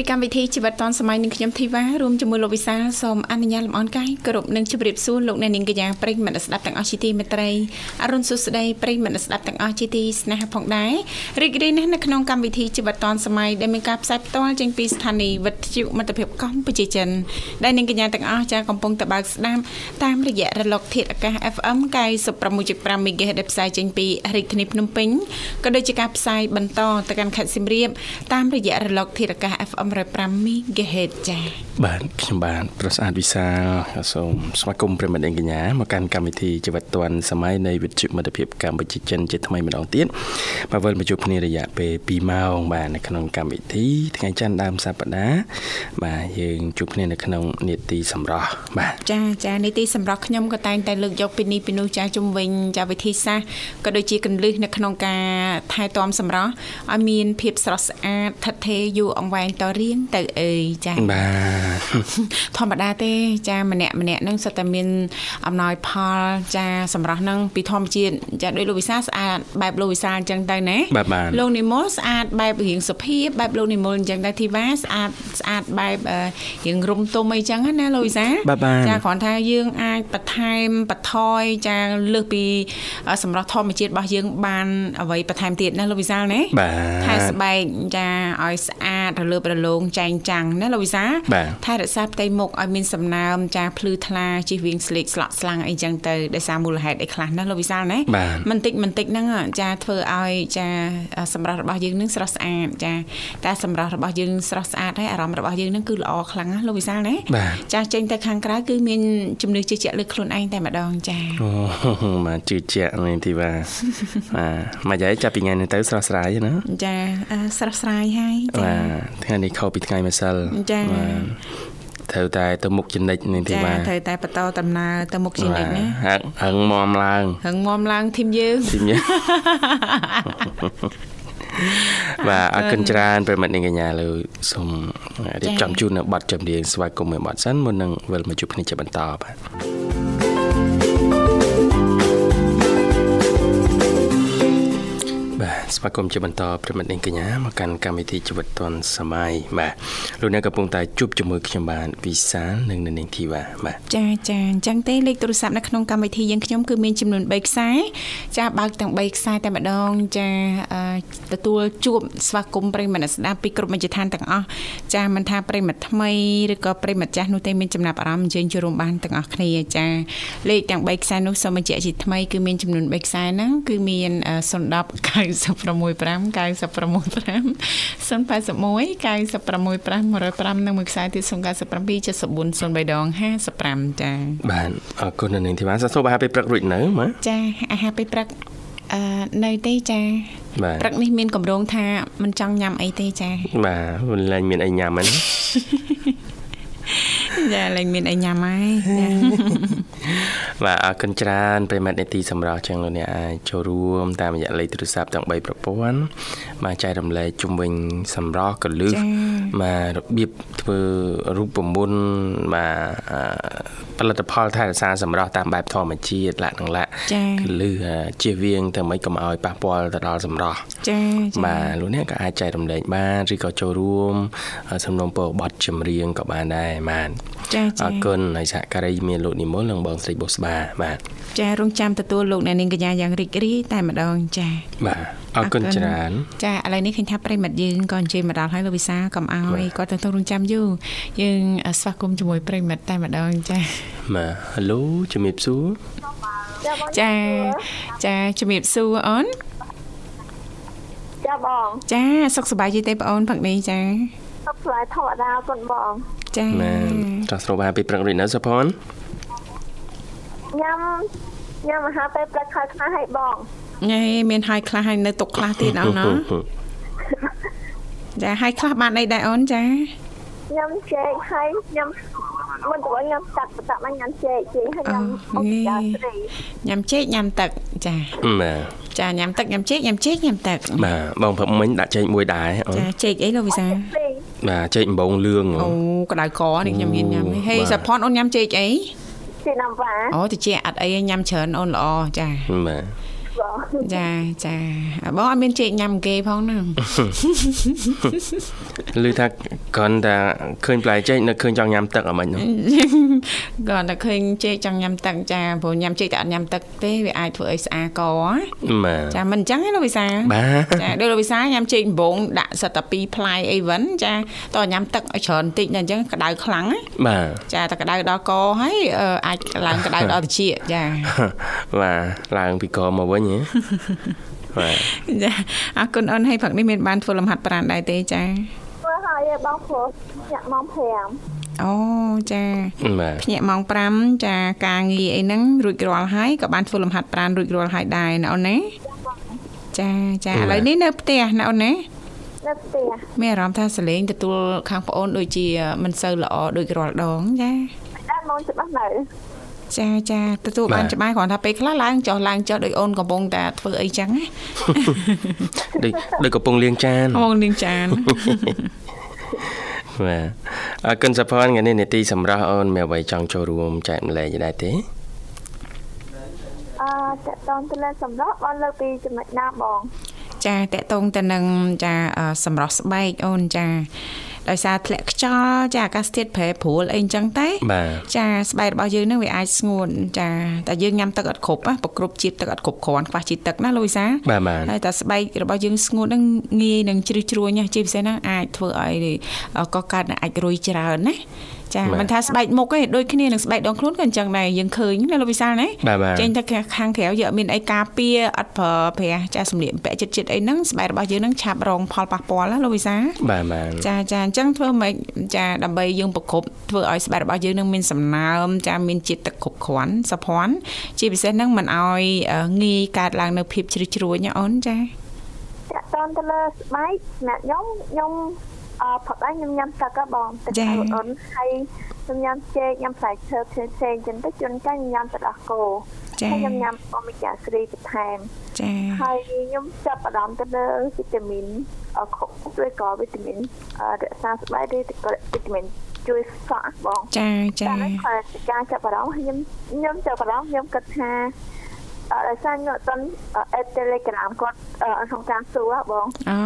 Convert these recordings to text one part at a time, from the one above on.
ពីកម្មវិធីជីវិតឌွန်សម័យនឹងខ្ញុំធីវ៉ារួមជាមួយលោកវិសាលសូមអនុញ្ញាតលំអរកាយគោរពនិងជម្រាបសួរលោកអ្នកនាងកញ្ញាប្រិយមិត្តស្ដាប់ទាំងអស់ជាទីមេត្រីអរុនសុស្ដីប្រិយមិត្តស្ដាប់ទាំងអស់ជាទីស្នេហាផងដែររីករាយណាស់នៅក្នុងកម្មវិធីជីវិតឌွန်សម័យដែលមានការផ្សាយផ្ទាល់ចេញពីស្ថានីយ៍វិទ្យុមិត្តភាពកម្ពុជាចិនដែលនាងកញ្ញាទាំងអស់ចាកំពុងតបស្ដាប់តាមរយៈរលកធាតុអាកាស FM 96.5 MHz ដែលផ្សាយចេញពីរាជធានីភ្នំពេញក៏ដូចជាការផ្សាយបន្តទៅកាន់ខេត្តសៀមរាបតាមរយៈរលកធាតុអាកាស FM 105 MHz ចា៎បាទខ្ញុំបាទប្រសាទវិសាលសូមស្វាគមន៍ប្រិមត្តអង្គញ្ញាមកកាន់កម្មវិធីជីវិតឌွန်សម័យនៃវិទ្យុមិត្តភាពកម្ពុជាចិនជាថ្មីម្ដងទៀតបាទវិលមកជួបគ្នារយៈពេល2ម៉ោងបាទនៅក្នុងកម្មវិធីថ្ងៃច័ន្ទដើមសប្ដាហ៍បាទយើងជួបគ្នានៅក្នុងនេតិសម្រាប់បាទចាចានេតិសម្រាប់ខ្ញុំក៏តែងតែលើកយកពីនេះពីនោះចាជំវិញចាវិធីសាស្ត្រក៏ដូចជាកន្លឹះនៅក្នុងការថែទាំសម្រាប់ឲ្យមានភាពស្រស់ស្អាតថិតថេរយូរអង្វែងតរៀងទៅអីចាបាទធម្មតាទេចាម្នាក់ម្នាក់នឹងសិតតែមានអំណោយផលចាសម្រាប់នឹងពីធម្មជាតិចាដោយលោកវិសាស្អាតបែបលោកវិសាអញ្ចឹងទៅណាលោកនិមលស្អាតបែបរៀងសុភាពបែបលោកនិមលអញ្ចឹងដែរធីវ៉ាស្អាតស្អាតបែបរៀងរុំទុំអីចឹងណាលោកវិសាចាគ្រាន់ថាយើងអាចបន្ថែមបន្ថយចាលើសពីសម្រាប់ធម្មជាតិរបស់យើងបានអ្វីបន្ថែមទៀតណាលោកវិសាលណាថែស្បែកចាឲ្យស្អាតរលើបរលោងចែងចាំងណាលោកវិសាថែរក្សាផ្ទៃមុខឲ្យមានសំណើមចាភ្លឺថ្លាជិះវៀងស្លេកស្លក់ស្លាំងអីចឹងទៅដោយសារមូលហេតុអីខ្លះណាលោកវិសាលណាមិនតិចមិនតិចហ្នឹងចាធ្វើឲ្យចាសម្រាប់របស់យើងនឹងស្រស់ស្អាតចាតែសម្រាប់របស់យើងស្រស់ស្អាតហើយអារម្មណ៍របស់យើងនឹងគឺល្អខ្លាំងណាលោកវិសាលណាចាចេញទៅខាងក្រៅគឺមានជំនឿជឿជាក់លើខ្លួនឯងតែម្ដងចាអូមកជឿជាក់នេះទីបាទបាទមកយាយចាប់ពីថ្ងៃនេះទៅស្រស់ស្រាយណាចាស្រស់ស្រាយហើយចាបាទថ្ងៃនេះខុសពីថ្ងៃម្សិលចាត្រូវតែទៅមុខចនិចនេះទីបាទត្រូវតែបន្តដំណើរទៅមុខចនិចណាហឹងហឹងមមឡើងហឹងមមឡើងធីមយើងធីមយើងបាទអរគុណច្រើនប្រិមិត្តនាងកញ្ញាលើសូមរៀបចំជូននៅប័ណ្ណចម្រៀងស្វាគមន៍មួយប័ណ្ណសិនមុននឹងវិលមកជួបគ្នាជាបន្តបាទ ស្វាគមន៍ជាបន្តប្រិមិត្តនាងកញ្ញាមកកាន់កម្មវិធីជីវិតឌွန်សម័យបាទលោកអ្នកកំពុងតែជួបជាមួយខ្ញុំបាទវិសាលនិងនាងធីវ៉ាបាទចាចាអញ្ចឹងទេលេខទូរស័ព្ទនៅក្នុងកម្មវិធីយើងខ្ញុំគឺមានចំនួន3ខ្សែចាបើកទាំង3ខ្សែតែម្ដងចាទទួលជួបស្វាគមន៍ប្រិមិត្តស្ដាប់ពីគ្រប់មជ្ឈដ្ឋានទាំងអស់ចាមិនថាប្រិមិត្តថ្មីឬក៏ប្រិមិត្តចាស់នោះទេមានចំណាប់អារម្មណ៍យើងចូលរួមបានទាំងអស់គ្នាចាលេខទាំង3ខ្សែនោះសូមបញ្ជាក់ជាថ្មីគឺមានចំនួន3ខ្សែហ្នឹងគឺមាន010 90 065 965 081 965 105និងមួយខ្សែទៀត097 74 03ដង55ចា៎បាទអរគុណនាងធីវ៉ាសូមអាហារពេលព្រឹករួចនៅម៉ាចាអាហារពេលព្រឹកអឺនៅទេចាព្រឹកនេះមានកម្រងថាមិនចង់ញ៉ាំអីទេចាបាទមិនលែងមានអីញ៉ាំហ្នឹង ចាលែងមានអីញ៉ាំហើយបាទអរគុណច្រើនប្រិមិត្តនេតិសម្រាប់ចឹងលោកអ្នកអាចចូលរួមតាមរយៈលេខទូរស័ព្ទទាំង3ប្រព័ន្ធបាទចែករំលែកជុំវិញសម្រាប់កលឹះបាទរបៀបធ្វើរូបមន្តបាទផលិតផលថែរក្សាសម្រស់តាមបែបធម្មជាតិលក្ខណៈលក្ខគឺលឺជៀសវាងទៅមិនកុំឲ្យប៉ះពាល់ទៅដល់សម្រស់ចា៎បាទលោកអ្នកក៏អាចចែករំលែកបានឬក៏ចូលរួមសំណុំពរបទចម្រៀងក៏បានដែរបាទចាចាអរគុណហើយសហការីមានលោកនិមលនិងបងស្រីបុស្បាបាទចារងចាំទទួលលោកអ្នកនាងកញ្ញាយ៉ាងរីករាយតែម្ដងចាបាទអរគុណច្រើនចាឥឡូវនេះឃើញថាប្រិមិត្តយើងក៏អញ្ជើញមកដល់ហើយលោកវិសាកុំឲ្យគាត់ទៅទៅរងចាំយូរយើងស្វាគមន៍ជាមួយប្រិមិត្តតែម្ដងចាបាទហៅឡូជំរាបសួរចាចាជំរាបសួរអូនចាបងចាសុខសប្បាយទេបងអូនផឹកនេះចាសុខសប្បាយធម្មតាគុណបង ចាបាទចាស់ស្រូបអាហារពេលព្រឹករួចនៅសុផនញ៉ាំញ៉ាំអាហារពេលព្រឹកខ្លះខ្លះឲ្យបងញ៉េមានហើយខ្លះហើយនៅទុកខ្លះទៀតអូនណាចាហើយខ្លះបានអីដែរអូនចាញ៉ាំចេកហើយញ៉ាំមិនទៅញ៉ាំទឹកបតាក់មកញ៉ាំចេកចេកហើយញ៉ាំអុកយ៉ាស្រីញ៉ាំចេកញ៉ាំទឹកចាបាទចាញ៉ាំទឹកញ៉ាំចេកញ៉ាំចេកញ៉ាំទឹកបាទបងព្រឹកមិញដាក់ចេកមួយដែរអូនចាចេកអីលោកវិសា បាទចេកដំបងលឿងអូក្តៅកនេះខ្ញុំហ៊ានញ៉ាំហើយសាផនអូនញ៉ាំចេកអីចេកណាំវ៉ាអូតិចអត់អីញ៉ាំច្រើនអូនល្អចាបាទ ចាចាបងអត់មានចេកញ៉ាំគេផងហ្នឹងឮថាគ្រាន់តែឃើញផ្លែចេកនៅឃើញចង់ញ៉ាំទឹកអមិនហ្នឹងគ្រាន់តែឃើញចេកចង់ញ៉ាំទឹកចាព្រោះញ៉ាំចេកតែអត់ញ៉ាំទឹកទេវាអាចធ្វើឲ្យស្អាកចាមិនអញ្ចឹងទេលោកវិសាចាដូចលោកវិសាញ៉ាំចេកដំបងដាក់សិតតែ2ផ្លែអីវិញចាតោះញ៉ាំទឹកឲ្យច្រើនតិចតែអញ្ចឹងក្តៅខ្លាំងបាទចាតែក្តៅដល់កហើយអាចឡើងក្តៅដល់ត្រចៀកចាបាទឡើងពីកមកវិញហ៎បាទចាអរគុណអូនហើយព្រឹកនេះមានបានធ្វើលំហាត់ប្រាណដែរទេចាធ្វើហើយបងព្រោះញាក់ម៉ោង5អូចាភ្ញាក់ម៉ោង5ចាការងារអីហ្នឹងរួចរាល់ហើយក៏បានធ្វើលំហាត់ប្រាណរួចរាល់ហើយដែរណាអូនណាចាចាឥឡូវនេះនៅផ្ទះណាអូនណានៅផ្ទះមានអារម្មណ៍ថាសលេងទទួលខាងប្អូនដូចជាមិនសូវល្អដូចរាល់ដងចាតែមកច្បាស់នៅ ចាចាទទួលបានច្បាស់គ្រាន់ថាពេលខ្លះឡើងចុះឡើងចុះដោយអូនកំពុងតែធ្វើអីចឹងណាដូចដូចកំពុងលាងចានកំពុងលាងចានបាទអរគុណសផនថ្ងៃនេះនេតិសម្រាប់អូនមានអ្វីចង់ចូលរួមចែកម្លែកដែរទេអឺតើតនទៅលើសម្រាប់បងលើកពីចំណុចណាបង ចាតកតងទៅនឹងចាសម្រស់ស្បែកអូនចា ដោយសារធ្លាក់ខ្យល់ចាអាកាសធាតុប្រែប្រួលអីអញ្ចឹងតែចាស្បែករបស់យើងនឹងវាអាចស្ងួនចាតែយើងញ៉ាំទឹកអត់គ្រប់ប្រគ្រប់ជាតិទឹកអត់គ្រប់គ្រាន់ខ្វះជាតិទឹកណាលូយសាហើយតែស្បែករបស់យើងស្ងួននឹងងាយនឹងជ្រឹះជ្រួញជាពិសេសហ្នឹងអាចធ្វើឲ្យក៏កើតអាចរុយច្រើនណា ចាមិនថាស្បែកមុខទេដូចគ្នានឹងស្បែកដងខ្លួនក៏អញ្ចឹងដែរយើងឃើញណាលោកវិសាលណាចេញទៅខាងក្រៅយើងអត់មានអីការពារអត់ប្រើប្រាស់ចាសម្លៀកបំពាក់ចិត្តចិត្តអីហ្នឹងស្បែករបស់យើងហ្នឹងឆាប់រងផលប៉ះពាល់ណាលោកវិសាលបាទបាទចាចាអញ្ចឹងធ្វើម៉េចចាដើម្បីយើងប្រគប់ធ្វើឲ្យស្បែករបស់យើងនឹងមានសំណើមចាមានជាតិទឹកគ្រប់គ្រាន់សភ័នជាពិសេសហ្នឹងមិនឲ្យងាយកើតឡើងនៅភាពជ្រឹះជ្រួញណាអូនចាតតនទៅលើស្បែកអ្នកខ្ញុំខ្ញុំ អឺផឹកដែរខ្ញុំញ៉ាំទឹកបងទឹកអូនហើយខ្ញុំញ៉ាំចេកញ៉ាំផ្លែឈើផ្សេងផ្សេងចឹងទៅជួនកាលញ៉ាំទឹកដោះគោហើយខ្ញុំញ៉ាំអូមេហ្គា3បន្ថែមចាហើយខ្ញុំចាប់អារម្មណ៍ទៅលើវីតាមីនអខុសឬក៏វីតាមីនរក្សាស្បែកឬក៏វីតាមីនជួយសក់បងចាចាតែគាត់ការចាប់អារម្មណ៍ខ្ញុំខ្ញុំចាប់អារម្មណ៍ខ្ញុំគិតថាអឺដោយសារខ្ញុំអត់ទាន់អេត Telegram គាត់ក្នុងការសួរបងអូ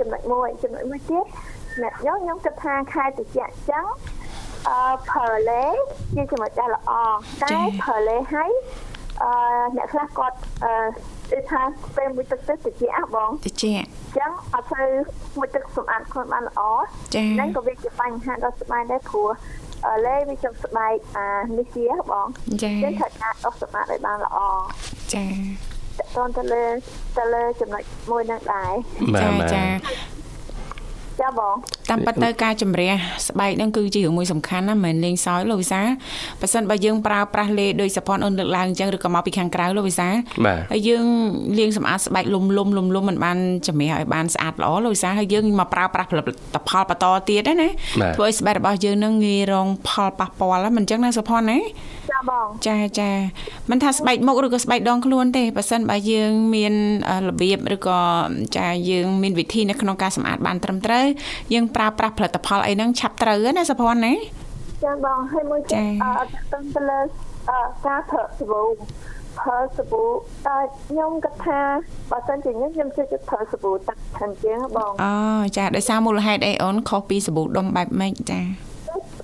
ចំណុចមួយចំណុចមួយទៀតអ្នកខ្ញុំខ្ញុំគិតថាខែតិចចឹងអឺផលលេជាចំណុចដែលល្អតែផលលេហើយអឺអ្នកខ្លះគាត់អឺគឺថាពេលមួយទឹកទឹកតិចអះបងតិចអញ្ចឹងអត់ទៅមួយទឹកសម្អាតខ្លួនបានល្អហ្នឹងក៏វាជាបញ្ហាដល់ស្បែកដែរព្រោះលេវាចុកស្បែកអានេះជាបងចា៎ត្រូវការអុសសម្អាតឲ្យបានល្អចា៎ តើតទៅលើទៅលើចំណុចមួយហ្នឹងដែរចាចា ចាបងតាមពិតទៅការជំរះស្បែកហ្នឹងគឺជារឿងមួយសំខាន់ណាមិនលេងសើចលោកវិសាបើសិនបើយើងប្រើប្រាស់លេដោយសផនអូនលើកឡើងអញ្ចឹងឬក៏មកពីខាងក្រៅលោកវិសាហើយយើងលាងសម្អាតស្បែកលុំលុំលុំលុំមិនបានជំរះឲ្យបានស្អាតល្អលោកវិសាហើយយើងមកប្រើប្រាស់ផលិតផលបន្តទៀតណាធ្វើឲ្យស្បែករបស់យើងនឹងងាយរងផលប៉ះពាល់មិនអញ្ចឹងណាសផនណាចាបងចាចាមិនថាស្បែកមុខឬក៏ស្បែកដងខ្លួនទេបើសិនបើយើងមានរបៀបឬក៏ចាយើងមានវិធីនៅក្នុងការសម្អាតបានត្រឹមត្រូវយើងប្រើប្រាស់ផលិតផលអីហ្នឹងឆាប់ត្រូវណាសុភ័ណ្ឌណាចាបងហើយមួយទៀតអត់ទៅទៅលើការប្រើសាប៊ូប្រើសាប៊ូតែខ្ញុំគិតថាបើសិនជាខ្ញុំខ្ញុំជឿចិត្តប្រើសាប៊ូទឹកខាងជាងបងអូចាដោយសារមូលហេតុអីអូនខុសពីសាប៊ូដុំបែបម៉េចចា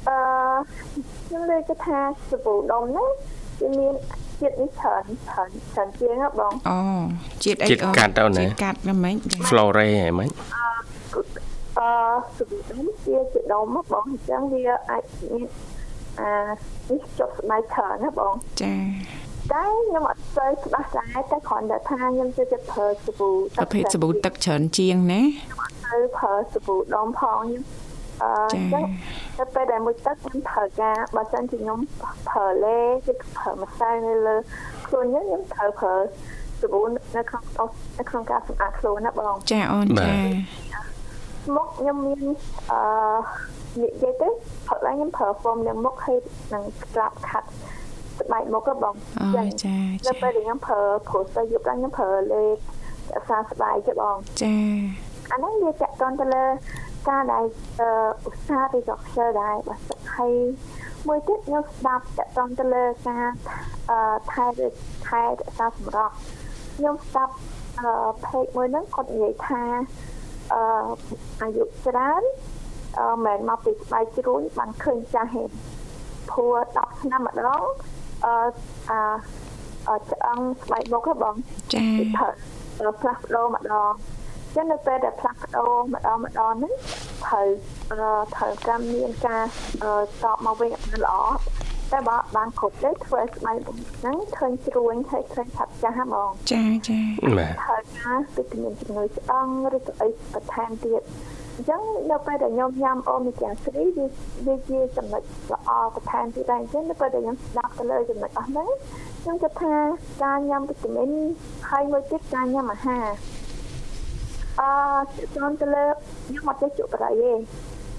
អឺខ្ញុំលើកថាសាប៊ូដុំហ្នឹងវាមានជាតិនេះច្រើនច្រើនច្រើនជាងបងអូជាតិអីជាតិកាត់ទៅណាជាតិកាត់ណាម៉េច Flore ហ៎ម៉េចអឺ សុវិដុំជាជាដុំបងអញ្ចឹងវាអាចមានអានេះចុកស្បែកច្រើនណាបងចាតែខ្ញុំអត់ស្គាល់ច្បាស់ដែរតែគ្រាន់តែថាខ្ញុំជឿចិត្តប្រើសាប៊ូទឹកប្រភេទសាប៊ូទឹកច្រើនជាងណាខ្ញុំអត់ទៅប្រើសាប៊ូដុំផងខ្ញុំអឺអញ្ចឹងតែពេលដែលមួយទឹកខ្ញុំប្រើការបើសិនជាខ្ញុំប្រើលេគឺប្រើម្សៅនៅលើខ្លួនខ្ញុំខ្ញុំត្រូវប្រើសាប៊ូនៅក្នុងនៅក្នុងការសម្អាតខ្លួនណាបងចាអូនចា មុខខ្ញុំមានអឺនិយាយទៅផុតឡើងខ្ញុំប្រើ form លើមុខហើយនឹង strap cut ស្បែកមុខក៏បងអូចាចាពេលខ្ញុំប្រើ poster យប់ឡើងខ្ញុំប្រើលេខអសាស្បែកទេបងចាអានេះវាតកតទៅលើការដែលឧស្សាហ៍ពី doctor ដែរបើសិនហើយមួយទៀតខ្ញុំស្ដាប់តកតទៅលើការថែថែរក្សាសម្រស់ខ្ញុំស្ដាប់ page មួយហ្នឹងគាត់និយាយថា អឺអាយុច្រើនអឺមិនមកពីស្បែកជ្រួញបានឃើញចាស់ហេតុព្រោះ10ឆ្នាំម្ដងអឺអាឆ្អឹងស្បែកមុខហ៎បងចា៎ផ្លាស់ប្ដូរម្ដងចឹងនៅពេលដែលផ្លាស់ប្ដូរម្ដងម្ដងហ្នឹងត្រូវត្រូវការមានការតបមកវិញឲ្យល្អ តែបើបានគ្រប់ទេធ្វើឲ្យស្បែកហ្នឹងឃើញជ្រួញហើយឃើញឆាប់ចាស់ហ្មងចាចាបាទហើយការវិតាមីនជំនួយឆ្អឹងឬក៏អីបន្ថែមទៀតអញ្ចឹងនៅពេលដែលខ្ញុំញ៉ាំអូមេហ្គា3វាវាជាចំណុចល្អបន្ថែមទៀតដែរអញ្ចឹងនៅពេលដែលខ្ញុំស្ដាប់ទៅលើចំណុចអស់ហ្នឹងខ្ញុំគិតថាការញ៉ាំវីតាមីនហើយមួយទៀតការញ៉ាំអាហារអឺចូលទៅលើខ្ញុំអត់ចេះជក់បរិយទេ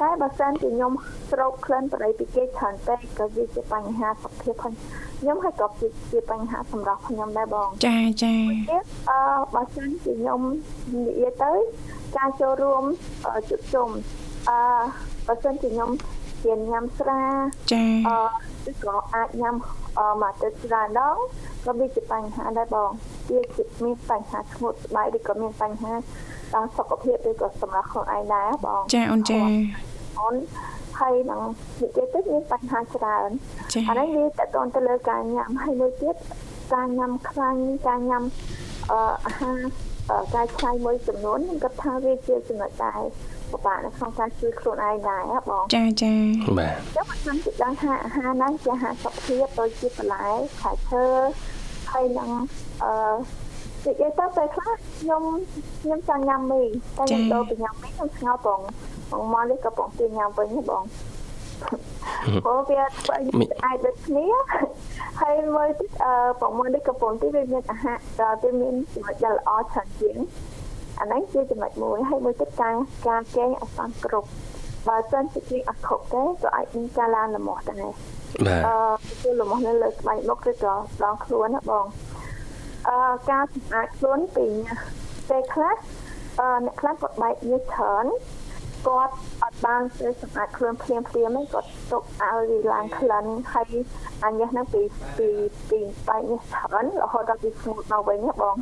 តែបើសិនជាខ្ញុំស្រោបក្លិនបរិយពីគេច្រើនពេកក៏វាជាបញ្ហាសុខភាពផងខ្ញុំហើយក៏ជាបញ្ហាសម្រាប់ខ្ញុំដែរបងចាចាអឺបើសិនជាខ្ញុំនិយាយទៅការចូលរួមជួបជុំអឺបើសិនជាខ្ញុំជាញ៉ាំស្រាចាអឺឬក៏អាចញ៉ាំមកទៅច្រើនដងក៏វាជាបញ្ហាដែរបងវាជាមានបញ្ហាស្ងួតស្បែកឬក៏មានបញ្ហា ដល់សុខភាពឬក៏សម្រាប់ខ្លួនឯងដែរបងចាអូនចាអូនហើយនឹងនិយាយទៅមានបញ្ហាច្រើនអានេះវាតកតទៅលើការញ៉ាំហើយមួយទៀតការញ៉ាំខ្លាញ់ការញ៉ាំអឺអាហារការឆ្នៃមួយចំនួនខ្ញុំគិតថាវាជាចំណុចដែរពិបាកនៅក្នុងការជួយខ្លួនឯងដែរបងចាចាបាទចាំខ្ញុំជិះដឹងថាអាហារហ្នឹងជាអាហារសុខភាពដូចជាបន្លែផ្លែឈើហើយនឹងអឺ និយាយទៅពេលខ្លះខ្ញុំខ្ញុំចង់ញ៉ាំមីតែខ្ញុំដូរពីញ៉ាំមីខ្ញុំស្ងោបងបងមកនេះក៏បងទីញ៉ាំវិញបងព្រោះវាធ្វើអាចដូចគ្នាហើយមើលអឺបងមកនេះក៏បងទីវាមានអាហារដល់វាមានចំណុចដែលល្អច្រើនជាងអានេះជាចំណុចមួយហើយមួយទៀតការការកេងអសន្នគ្រប់បើសិនជាគេអត់គ្រប់ទេក៏អាចមានការឡើងលំមាស់ដែរបាទអឺគឺលំមាស់នៅលើស្បែកមុខឬក៏ដងខ្លួនណាបង អឺការសម្អាតខ្លួនពីពេលខ្លះអឺអ្នកខ្លះគាត់បែកញើសច្រើនគាត់អត់បានទៅសម្អាតខ្លួនភ្លាមភ្លាមហ្នឹងគាត់ទុកឲ្យវាឡើងក្លិនហើយអញ្ញេះហ្នឹងពីពីពីបែកញើសច្រើនរហូតដល់វាស្ងួតមកវិញណាបង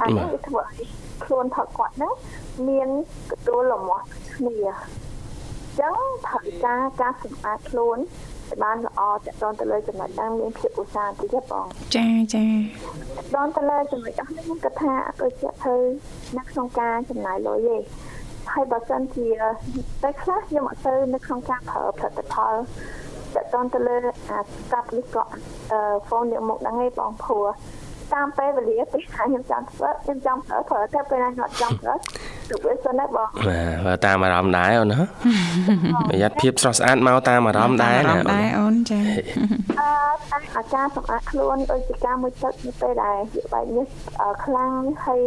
ហើយវាធ្វើឲ្យខ្លួនថតគាត់ហ្នឹងមានកទួលលមាស់គ្នាអញ្ចឹងត្រូវការការសម្អាតខ្លួន បានល្អតកតទៅលើចំណុចហ្នឹងមានភាពឧស្សាហ៍តិចបងចាចាតកតទៅលើចំណុចអស់នេះខ្ញុំគិតថាដូចជាធ្វើនៅក្នុងការចំណាយលុយទេហើយបើសិនជាតែខ្លះខ្ញុំអត់ទៅនៅក្នុងការប្រើផលិតផលតកតទៅលើអាស្កាប់នេះក៏អឺ phone យកមកហ្នឹងឯងបងព្រោះ តាមពេលវេលាពេលថាខ្ញុំចង់ធ្វើខ្ញុំចង់ប្រើប្រើតែពេលណាខ្ញុំអត់ចង់ប្រើទៅវាសិនណាបងបាទតាមអារម្មណ៍ដែរអូនណាប្រយ័ត្នភាពស្រស់ស្អាតមកតាមអារម្មណ៍ដែរណាដែរអូនចាអឺអាការសម្អាតខ្លួនដូចជាការមួយទឹកនៅពេលដែលវាបែកនេះខ្លាំងហើយ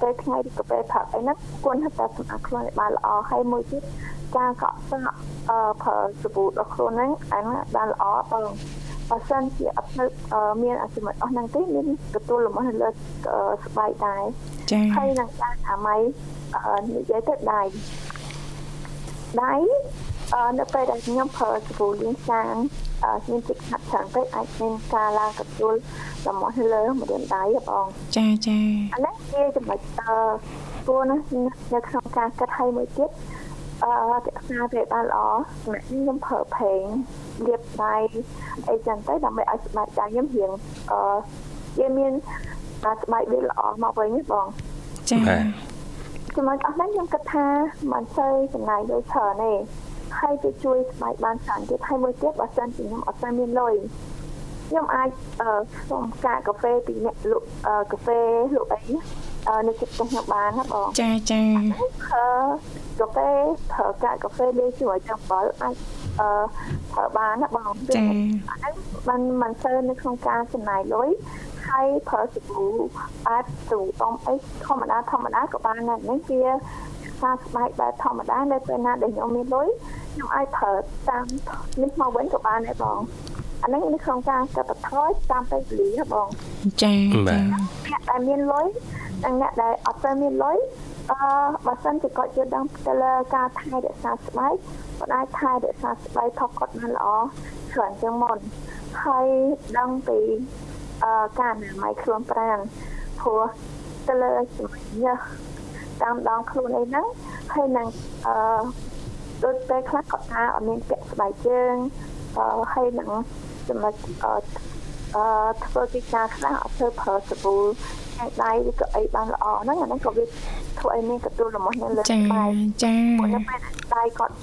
ពេលថ្ងៃឬក៏ពេលព្រឹកអីហ្នឹងគួរតែសម្អាតខ្លួនឲ្យបានល្អហើយមួយទៀតការកក់សក់អឺប្រើសាប៊ូដល់ខ្លួនហ្នឹងអាហ្នឹងបានល្អបង បើសិនជាអត់នៅមានអសមត្ថអស់ហ្នឹងទេមានទទួលលំអនៅលើស្បែកដែរចា៎ហើយនឹងការអាម៉ៃនិយាយទៅដៃដៃនៅពេលដែលខ្ញុំប្រើសាប៊ូលាងចានមានទឹកខាត់ច្រើនពេកអាចមានការឡើងកទួលលំអនៅលើម្រាមដៃបងចាចាអានេះជាចំណុចអឺព្រោះណានៅក្នុងការកាត់ឲ្យមួយទៀតអឺ រក្សាវាបានល្អសម្រាប់ខ្ញុំប្រើផេងលាបដៃអីចឹងទៅដើម្បីឲ្យស្បែកដៃខ្ញុំរៀងអឺវាមានស្បែកវាល្អមកវិញបងចា៎ចំណុចអស់ហ្នឹងខ្ញុំគិតថាមិនសូវចំណាយលុយច្រើនទេហើយទៅជួយស្បែកបានច្រើនទៀតហើយមួយទៀតបើសិនជាខ្ញុំអត់ស្មានមានលុយខ្ញុំអាចសុំកាកាហ្វេពីអ្នកលក់កាហ្វេលក់អីនៅជិតផ្ទះខ្ញុំបានណាបងចាចាអឺ កាហ្វេប្រើកាកាហ្វេលេជាមួយចំបល់អាចអឺប្រើបានណាបងចាអានេះมันមិនសូវនៅក្នុងការចំណាយលុយហើយប្រើសាប៊ូអាចទូអំអីធម្មតាធម្មតាក៏បានដែរនេះជាការស្បែកបែបធម្មតានៅពេលណាដែលខ្ញុំមានលុយខ្ញុំអាចប្រើតាមនេះមកវិញក៏បានដែរបងអានេះនៅក្នុងការកាត់បន្ថយតាមពេលវេលាបងចាបាទអ្នកដែលមានលុយអ្នកដែលអត់ទៅមានលុយ អឺបើសិនជាគាត់យល់ដឹងទៅលើការថែរក្សាស្បែកគាត់អាចថែរក្សាស្បែកថកគាត់បានល្អច្រើនជាងមុនហើយដឹងពីអឺការអនាម័យខ្លួនប្រាណព្រោះទៅលើជំងឺតាមដងខ្លួនអីហ្នឹងហើយនឹងអឺដូចពេលខ្លះគាត់ថាអត់មានពាក់ស្បែកជើងអឺហើយនឹងចំណុចអឺអឺធ្វើកិច្ចការខ្លះអត់ធ្វើប្រើសាប៊ូឯដៃឬក៏អីបានល្អហ្នឹងអាហ្នឹងក៏វា ធ្វើឲ្យមានកទួលរមាស់នៅលើស្បែកចា៎នៅពេលដៃគាត់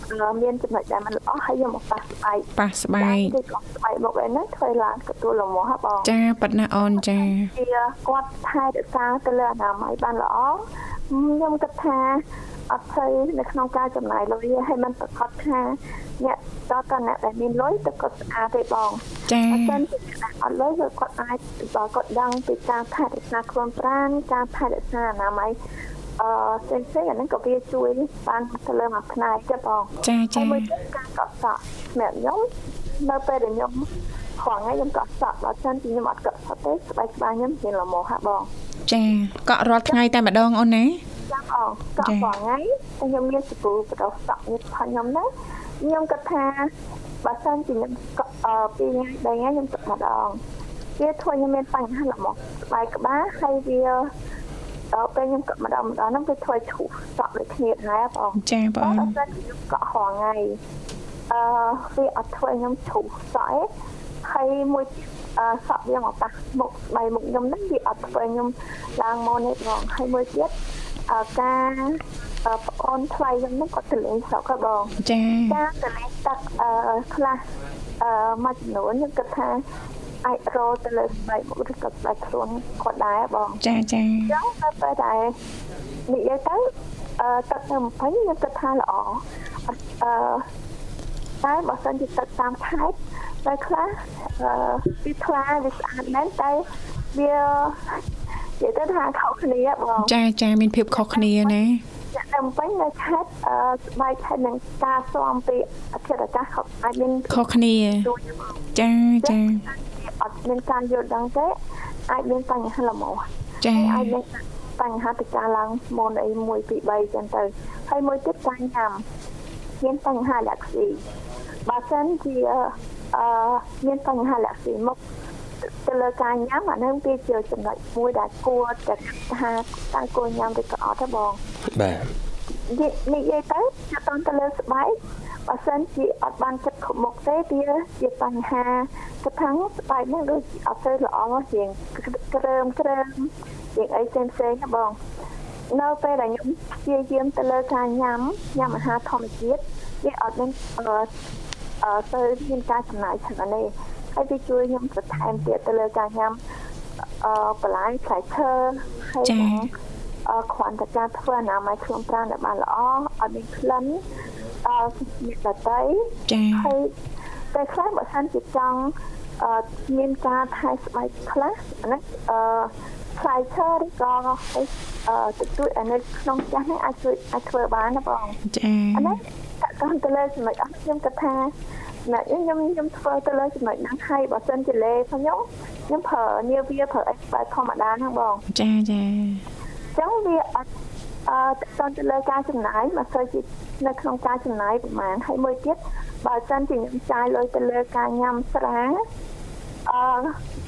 មានចំណុចដែលมันល្អហើយយកមកប៉ះស្បែកប៉ះស្បែកគឺគាត់ស្បែកមកឯហ្នឹងធ្វើឡើងកទួលរមាស់ហ៎បងចាប៉ាត់ណាអូនចាជាគាត់ថែរក្សាទៅលើអនាម័យបានល្អខ្ញុំគិតថាអត់ស្អីនៅក្នុងការចំណាយលុយហើយมันប្រកាសថាអ្នកតតអ្នកដែលមានលុយទៅគាត់ស្អាតទេបងចា៎អត់ចឹងអត់លុយគាត់អាចបើគាត់ដឹងពីការថែរក្សាខ្លួនប្រាណការថែរក្សាអនាម័យ អឺផ្សេងផ្សេងអាហ្នឹងក៏វាជួយបានទៅលើមួយផ្នែកទេបងចាចាមួយការកត់សក់សម្រាប់ខ្ញុំនៅពេលដែលខ្ញុំខំថ្ងៃខ្ញុំកក់សក់ដល់ចឹងខ្ញុំអត់កក់សក់ទេស្បែកក្បាលខ្ញុំមានលមោហាបងចាកក់រាល់ថ្ងៃតែម្ដងអូនណាចាំអងកក់បងថ្ងៃខ្ញុំមានសពូបដោះសក់នេះផងខ្ញុំណាខ្ញុំគិតថាបើសិនជាខ្ញុំអឺពីថ្ងៃដែរខ្ញុំទឹកម្ដងវាធ្វើខ្ញុំមានបញ្ហាល្មមស្បែកក្បាលហើយវា ដល់ពេលខ្ញុំកក់ម្ដងម្ដងហ្នឹងវាធ្វើឈូសសក់ដូចគ្នាដែរបងចាបងដល់ពេលខ្ញុំកក់រងថ្ងៃអឺវាអត់ធ្វើខ្ញុំឈូសសក់ឯងហើយមួយអឺសក់វាមកប៉ះមុខស្បែកមុខខ្ញុំហ្នឹងវាអត់ធ្វើខ្ញុំឡើងមកនេះបងហើយមួយទៀតអឺការប្អូនថ្លៃខ្ញុំហ្នឹងគាត់ទៅលេងស្រុកហ្នឹងបងចាការទៅលេងទឹកអឺខ្លះអឺមួយចំនួនខ្ញុំគិតថា អាចរកទៅលើស្បែកមុខឬក៏ស្បែកខ្លួនគាត់ដែរបងចាចាអញ្ចឹងទៅពេលដែលនិយាយទៅអឺទឹកនៅ20ខ្ញុំគិតថាល្អអឺតែបើសិនជាទឹកតាមខេត្តតែខ្លះអឺវាថ្លាវាស្អាតមែនតែវានិយាយទៅថាខុសគ្នាបងចាចាមានភាពខុសគ្នាណាចាក់ដើមពេញនៅខេត្តអឺស្បែកខេត្តនឹងការស្មពីអធិរកាសអាចមានខុសគ្នាចាចា អត់មានការយល់ដឹងទេអាចមានបញ្ហាលមោចាអាចមានបញ្ហាទៅការឡើងម៉ូនអី1 2 3ចឹងទៅហើយមួយទៀតការញ៉ាំមានបញ្ហាលាក់ស៊ីបើសិនជាអឺមានបញ្ហាលាក់ស៊ីមកទៅលើការញ៉ាំអានឹងវាជាចំណុចមួយដែលគួរតែថាតើគួរញ៉ាំឬក៏អត់ទេបងបាទនិយាយទៅចាត់តទៅលើស្បែក បើសិនជាអត់បានចិត្តគ្រប់មុខទេវាជាបញ្ហាទៅខាងស្បែកហ្នឹងដូចអត់ទៅល្អជាងក្រើមក្រើមជាងអីផ្សេងផ្សេងណាបងនៅពេលដែលខ្ញុំព្យាយាមទៅលើការញ៉ាំញ៉ាំអាហារធម្មជាតិវាអត់មានអឺអឺទៅមានការចំណាយច្រើនទេហើយវាជួយខ្ញុំបន្ថែមទៀតទៅលើការញ៉ាំអឺបន្លែផ្លែឈើហើយនឹងអឺគ្រាន់តែការធ្វើអនាម័យខ្លួនប្រាណដែលបានល្អអត់មានក្លិន អឺអ្នកដតីចា៎ហើយតែខ្លះបើសិនជាចង់អឺមានការថែស្បែកខ្លះអានេះអឺផ្លែឈើឬក៏អឺទទួលអានេះក្នុងចាស់នេះអាចជួយអាចធ្វើបានណាបងចា៎អានេះតកតទៅលើចំណុចអស់ខ្ញុំគិតថាណាខ្ញុំខ្ញុំធ្វើទៅលើចំណុចហ្នឹងហើយបើសិនជាលេខ្ញុំខ្ញុំប្រើនាវាប្រើអេបែបធម្មតាហ្នឹងបងចាចាអញ្ចឹងវាអត់ អឺតទៅលើការចំណាយមកសូវជានៅក្នុងការចំណាយប្រហែលហើយមួយទៀតបើសិនជាខ្ញុំចាយលុយទៅលើការញ៉ាំស្រាអឺ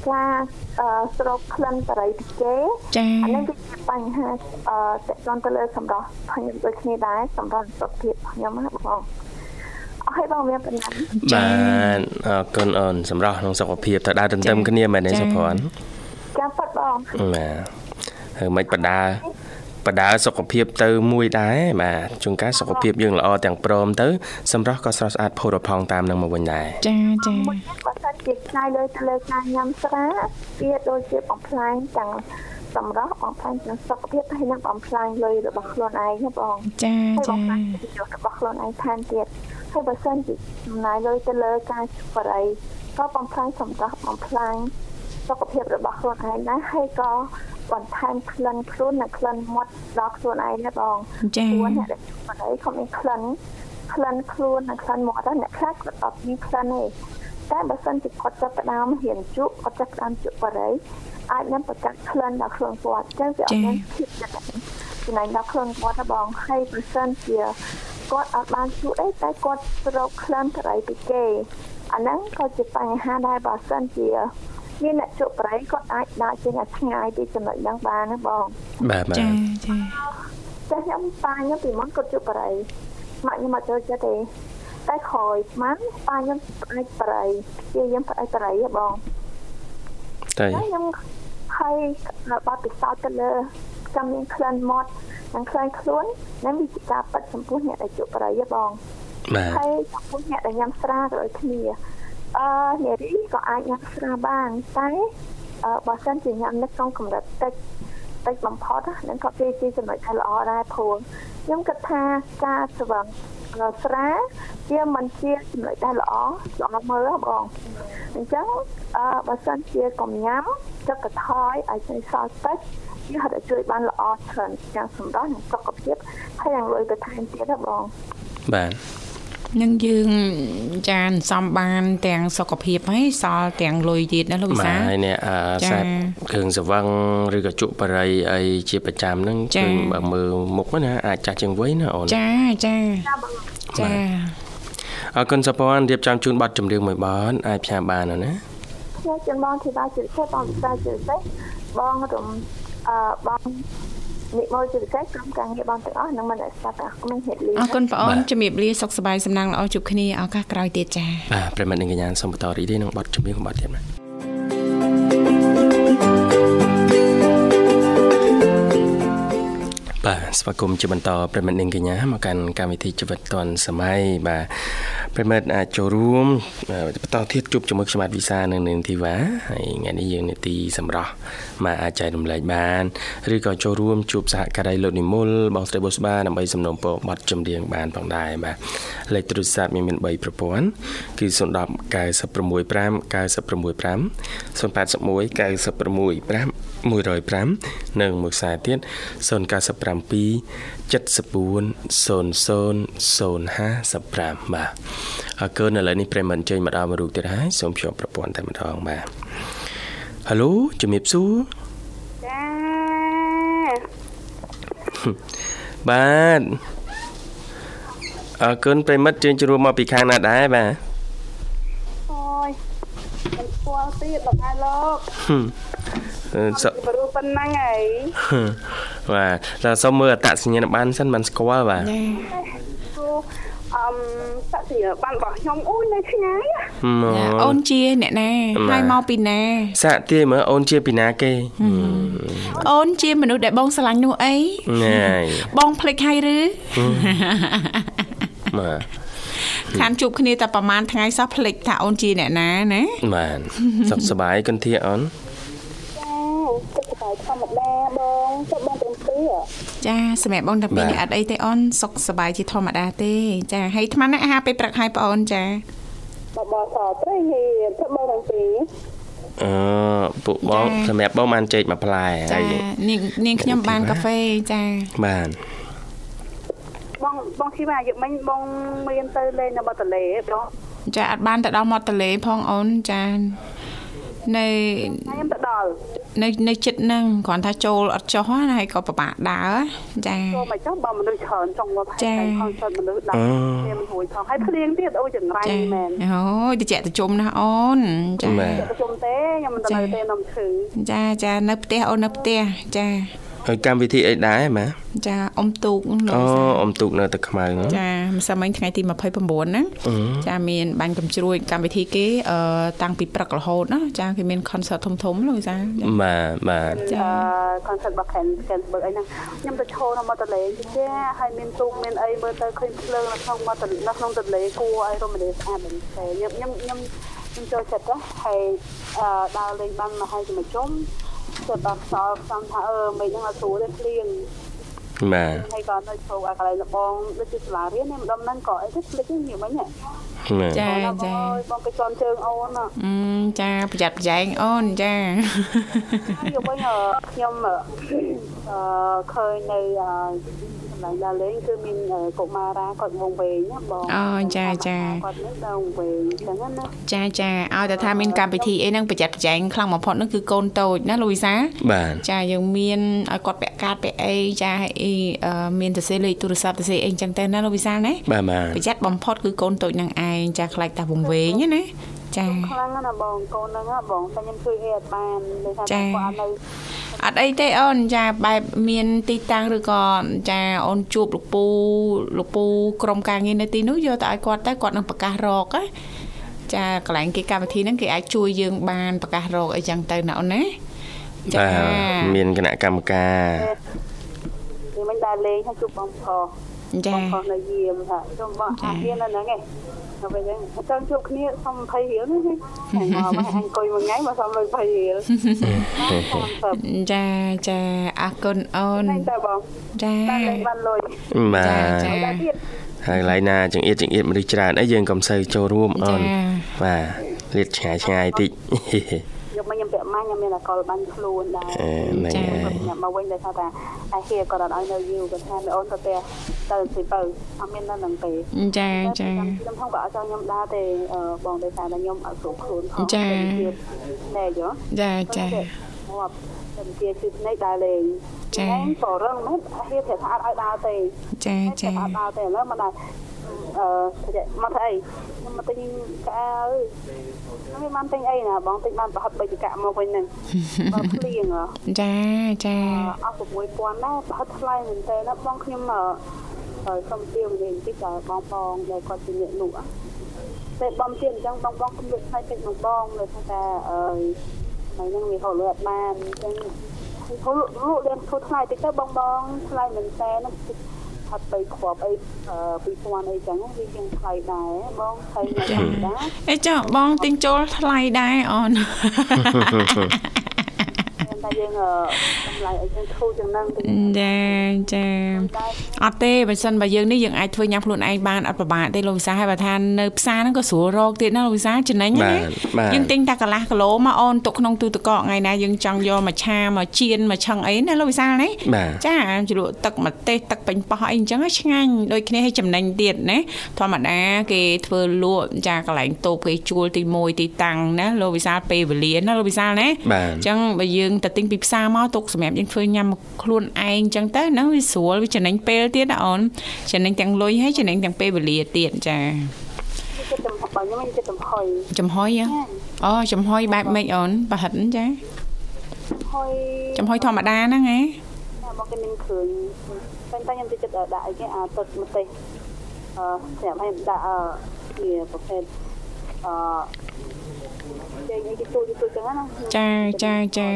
ការអឺស្រោបក្លិនបរិយាគេចាអានេះវាជាបញ្ហាអឺតទៅលើសម្រាប់ខ្ញុំដូចគ្នាដែរសម្រាប់សុខភាពខ្ញុំណាបងអរហើយបងមានប៉ុណ្ណឹងបាទអរគុណអូនសម្រាប់ក្នុងសុខភាពទៅដើរទន្ទឹមគ្នាមែនទេសុភ័ណ្ឌចាំប៉ាត់បងបាទហើយមិនបដា បដាសុខភាពទៅមួយដែរបាទជួនកាលសុខភាពយើងល្អទាំងព្រមទៅសម្រាប់ក៏ស្រស់ស្អាតផូរផង់តាមនឹងមកវិញដែរចាចាបើសិនជាខ្លាយលើលើការញ៉ាំស្រាវាដូចជាបំផ្លាញទាំងសម្រាប់បំផ្លាញទាំងសុខភាពហើយនិងបំផ្លាញលុយរបស់ខ្លួនឯងណាបងចាចាបំផ្លាញប្រយោជន៍របស់ខ្លួនឯងថែមទៀតហើយបើសិនជាចំណាយលុយទៅលើការបរិយក៏បំផ្លាញសម្រាប់បំផ្លាញសុខភាពរបស់ខ្លួនឯងដែរហើយក៏ បន្ថែមក្លិនខ្លួននិងក្លិនមាត់ដល់ខ្លួនឯងណាបងព្រោះអ្នកដែលជួបអីក៏មានក្លិនក្លិនខ្លួននិងក្លិនមាត់ដែរអ្នកខ្លះគាត់អត់មានក្លិនទេតែបើសិនជាគាត់ចាប់ផ្ដើមរៀនជក់គាត់ចាប់ផ្ដើមជក់បរិយអាចនឹងបង្កើតក្លិនដល់ខ្លួនគាត់អញ្ចឹងវាអត់មានភាពចិត្តចំណែកដល់ខ្លួនគាត់ណាបងហើយប្រសិនជាគាត់អត់បានជក់អីតែគាត់ស្រោបក្លិនបរិយពីគេអាហ្នឹងក៏ជាបញ្ហាដែរបើសិនជា មានអ្នកជក់ប្រៃគាត់អាចដើរចេញឲ្យឆ្ងាយពីចំណុចហ្នឹងបានណាបងបាទបាទចាចាចាខ្ញុំប៉ាខ្ញុំពីមុនគាត់ជក់ប្រៃម៉ាក់ខ្ញុំអត់ចូលចិត្តទេតែក្រោយម៉ាក់ប៉ាខ្ញុំផ្អែកប្រៃជាខ្ញុំផ្អែកប្រៃហ៎បងតែខ្ញុំហើយបាត់ពិសោធន៍ទៅលើចាំមានក្លិនមាត់និងក្លែងខ្លួននិងវិជាការប៉ັດចំពោះអ្នកដែលជក់ប្រៃហ៎បងបាទហើយចំពោះអ្នកដែលញ៉ាំស្រាក៏ដូចគ្នា អឺនារីក៏អាចញ៉ាំស្រាបានតែអឺបើសិនជាញ៉ាំនៅក្នុងកម្រិតតិចតិចបំផុតហ្នឹងក៏ជាជាចំណុចដែលល្អដែរព្រោះខ្ញុំគិតថាការស្វឹងស្រាជាមិនជាចំណុចដែលល្អល្អមើលបងអញ្ចឹងអឺបើសិនជាកុំញ៉ាំទឹកកថយឲ្យចេញសល់តិចវាហត់ជួយបានល្អច្រើនទាំងសម្រស់និងសុខភាពហើយនឹងលុយទៅថែមទៀតណាបងបាទ នឹងយើងចានសំបាន ទាំងសុខភាពហើយសល់ទាំងលុយទៀតណាលោកវិសាហើយនេះអាសាប់គ្រឿងសង្វឹងឬក៏ជក់បរិយអីជាប្រចាំហ្នឹងឃើញបើមើលមុខណាអាចចាស់ជាងវ័យណាអូនចាចាចាអរគុណសពនរៀបចំជូនប័ណ្ណចម្រៀងមួយបនអាចផ្សាយបានណាខ្ញុំចំបងធីតាជិតសេបងវិសាជិតសេបងរំអឺបង និមលជាពិសេសក្រុមការងារបងទាំងអស់នឹងមិនស្ដាប់ទាំងខ្ញុំហេតុលីអរគុណបងអូនជំរាបលាសុខសប្បាយសំណាងល្អជួបគ្នាឱកាសក្រោយទៀតចា៎បាទប្រិមត្តនិងកញ្ញាសូមបន្តរីករាយនឹងបទចម្រៀងរបស់ទៀតណា បាទស្វាគមន៍ជាបន្តប្រិមិត្តនាងកញ្ញាមកកាន់កម្មវិធីជីវិតឌွန်សម័យបាទប្រិមិត្តអាចចូលរួមបន្តទៀតជួបជាមួយខ្ញុំបាទវិសានៅនាងធីវ៉ាហើយថ្ងៃនេះយើងនេតិសម្រាប់មកអាចចែករំលែកបានឬក៏ចូលរួមជួបសហការីលោកនិមលបងស្រីបុស្បាដើម្បីសំណូមពរប័ណ្ណចម្រៀងបានផងដែរបាទលេខទូរស័ព្ទមាន3ប្រព័ន្ធគឺ010 965 965 081 965 105និងមួយខ្សែទៀត097 740055បាទអរគុណឥឡូវនេះប្រិមត្តចេញមកដល់មួយរូបទៀតហើយសូមភ្ជាប់ប្រព័ន្ធតែម្ដងបាទហៅជំរាបសួរចាបាទអរគុណប្រិមិត្តជើញជួបមកពីខាងណាដែរបាទអូយមិនស្គាល់ទៀតបងឯលោក សប្រុសប៉ុណ្ណឹងហើយបាទតែសុំមើលអត្តសញ្ញាណប័ណ្ណសិនមិនស្គាល់បាទចាអឹមសាក់សញ្ញាប័ណ្ណរបស់ខ្ញុំអូននៅឆ្ងាយអូនជាអ្នកណាហើយមកពីណាសាក់ទាយមើលអូនជាពីណាគេអូនជាមនុស្សដែលបងស្រឡាញ់នោះអីណែបងភ្លេចហើយឬបាទខានជួបគ្នាតែប្រហែលថ្ងៃសោះភ្លេចថាអូនជាអ្នកណាណាបាទសុខសប្បាយគន្ធាអូន ធម្មតាបងសុខបងទាំងពីរចាសម្រាប់បងទាំងពីរអត់អីទេអូនសុខសប្បាយជាធម្មតាទេ ចាហើយអាត្មាណាអាហារពេលព្រឹកហើយបងអូនចាបបសត្រីហេសុខបងទាំងពីរអឺពួកបងសម្រាប់បងបានចេកមួយផ្លែហើយនាងនាងខ្ញុំបានកាហ្វេចាបានបងបងគិតថាយកមិញបងមានទៅលេងនៅមាត់ទន្លេបងចាអត់បានទៅដល់មាត់ទន្លេផងអូនចានៅខ្ញុំទៅដល់ នៅនៅចិត្តហ្នឹងគ្រាន់ថាចូលអត់ចុះណាហើយក៏ពិបាកដើរចាចូលមកចុះបើមនុស្សច្រើនចង់មកផែនខនសតមនុស្សដើរគ្នាមិនរួចផងហើយភ្លៀងទៀតអូចង្រៃមែនអូយតិចតិជុំណាអូនចាតិចជុំទេខ្ញុំមិនទៅទេនំឈឺចាចានៅផ្ទះអូននៅផ្ទះចាហើយ កម្មវិធីអីដែរម៉ាចាអ៊ំទូកអូអ៊ំទូកនៅទឹកខ្មៅចាម្សិលមិញថ្ងៃទី29ណាចាមានបាញ់កំជ្រួយកម្មវិធីគេអឺតាំងពីព្រឹករហូតណាចាគេមាន concert ធំធំលោកវិសាបាទបាទចា concert របស់ Ken Kensburg អីហ្នឹងខ្ញុំទៅឈរនៅមាត់ទន្លេចាហើយមានទូកមានអីមើលទៅឃើញភ្លើងនៅក្នុងមាត់ទន្លេនៅក្នុងទន្លេគួរឲ្យរមណីយស្អាតមែនទេខ្ញុំខ្ញុំខ្ញុំចូលចិត្តទៅហើយអឺដើរលេងបានមកហើយជាមួយជុំ គាត់ដល់ខ្សោយខ្ញុំថាអឺមិនហ្នឹងអត់ស្រួលទេភ្លៀងបាទហើយក៏នៅចូលឲ្យកន្លែងលបងដូចជាសាលារៀននេះម្ដងហ្នឹងក៏អីទៅភ្លេចនេះមិញចាចាបងគេជន់ជើងអូនអឺចាប្រយ័ត្នប្រយែងអូនចាយកវិញខ្ញុំអឺឃើញនៅក ន្លែងដើរលេងគឺមានកុមារាគាត់វងវែងណាបងអូចាចាគាត់នៅដើរវែងអញ្ចឹងណាចាចាឲ្យតែថាមានកម្មវិធីអីហ្នឹងប្រយ័ត្នប្រយែងខ្លាំងបំផុតហ្នឹងគឺកូនតូចណាលូវីសាបាទចាយើងមានឲ្យគាត់ពាក់កាតពាក់អីចាអីមានទៅសេលេខទូរស័ព្ទទៅសេអីអញ្ចឹងទៅណាលូវីសាណាបាទបាទប្រយ័ត្នបំផុតគឺកូនតូចនឹងឯងចាខ្លាចតែវងវែងណាចាខ្លាំងណាស់បងកូនហ្នឹងបងតែខ្ញុំជួយអីអត់បានដូចថាគាត់នៅ អត់អីទេអូនចាបែបមានទីតាំងឬក៏ចាអូនជួបលោកពូលោកពូក្រុមការងារនៅទីនោះយកទៅឲ្យគាត់ទៅគាត់នឹងប្រកាសរកណាចាកន្លែងគេកម្មវិធីហ្នឹងគេអាចជួយយើងបានប្រកាសរកអីចឹងទៅណាអូនណាចាមានគណៈកម្មការគឺមិនដើរលេងហើយជួបបងប្រុស ចាបងប្រុសនៅយាមថាជុំបងអាមាននៅហ្នឹងឯងទៅវិញអញ្ចឹងជួបគ្នាសុំ20រៀលនេះមកមកអង្គុយមួយថ្ងៃមកសុំលុយ20រៀលចាចាអរគុណអូនតែបងចាតែបានលុយបាទចាហើយកន្លែងណាចង្អៀតចង្អៀតមនុស្សច្រើនអីយើងកុំសូវចូលរួមអូនបាទលាតឆ្ងាយឆ្ងាយតិចយកមកខ្ញុំពាក់ ម៉ាញខ្ញុំមានអកលបាញ់ខ្លួនដែរចាខ្ញុំមកវិញដោយថាតែអាហៀគាត់អត់ឲ្យនៅយូរគាត់ថាអូនទៅផ្ទះទៅទីបើអត់មាននៅនឹងទេចាចាខ្ញុំផងក៏អត់ចង់ខ្ញុំដើរទេបងដោយសារតែខ្ញុំអត់គ្រប់ខ្លួនផងចាណែយោចាចាមកតែជាជិះនេះដើរលេងចាក៏រឹងមែនអាហៀប្រាប់ថាអត់ឲ្យដើរទេចាចាអត់ដើរទេឥឡូវមកដើរអឺមកធ្វើអីខ្ញុំ មកទិញកៅអើយខ្ញុំបានទិញអីណាបងទិញបានប្រហិតបីចកមកវិញហ្នឹងបងភ្លៀងចាចាអស់6000ដែរប្រហិតថ្លៃមែនតើណាបងខ្ញុំហើយសុំទាវនិយាយបន្តិចដល់បងបងដែលគាត់ជាអ្នកលក់តែបងទៀតអញ្ចឹងបងបងខ្ញុំលក់ថ្លៃពេកមកបងលើថាថាអើយហើយនឹងវាហូរលក់បានអញ្ចឹងហូរលក់លក់ធូរថ្លៃតិចទៅបងបងថ្លៃមែនតើណា ផាត់បីគ្រាប់អី2000អីចឹងវាជាងថ្លៃដែរបងថ្លៃដែរអីចាបងទិញចូលថ្លៃដែរអូន តែយើងតម្លៃឲ្យយើងធូរជាងហ្នឹងចាចាអត់ទេបើសិនបើយើងនេះយើងអាចធ្វើញ៉ាំខ្លួនឯងបានអត់ពិបាកទេលោកវិសាហើយបើថានៅផ្សារហ្នឹងក៏ស្រួលរកទៀតណាលោកវិសាចំណេញណាយើងទិញតែកន្លះគីឡូមកអូនទុកក្នុងទូទឹកកកថ្ងៃណាយើងចង់យកមកឆាមកចៀនមកឆឹងអីណាលោកវិសាណាចាជ្រក់ទឹកម្ទេសទឹកបាញ់ប៉ោះអីអញ្ចឹងឆ្ងាញ់ដូចគ្នាឲ្យចំណេញទៀតណាធម្មតាគេធ្វើលក់ចាកន្លែងតូបគេជួលទី1ទីតាំងណាលោកវិសាពេលវេលាណាលោកវិសាណាអញ្ចឹងបើយើងទៅទិញពីផ្សារមកទុកសម្រាប់យើងធ្វើញ៉ាំខ្លួនឯងអញ្ចឹងទៅហ្នឹងវាស្រួលវាចំណេញពេលទៀតណាអូនចំណេញទាំងលុយហើយចំណេញទាំងពេលវេលាទៀតចាចំហុយខ្ញុំមានចិត្តចំហុយចំហុយអូចំហុយបែបម៉េចអូនប្រហិតចាចំហុយចំហុយធម្មតាហ្នឹងហ៎មកគេមានគ្រឿងតែតែខ្ញុំចិត្តដាក់អីគេអាទឹកម្ទេសអឺសម្រាប់ឲ្យដាក់អឺជាប្រភេទអឺ ចេញអីគេទូទូចឹងណាចាចាចា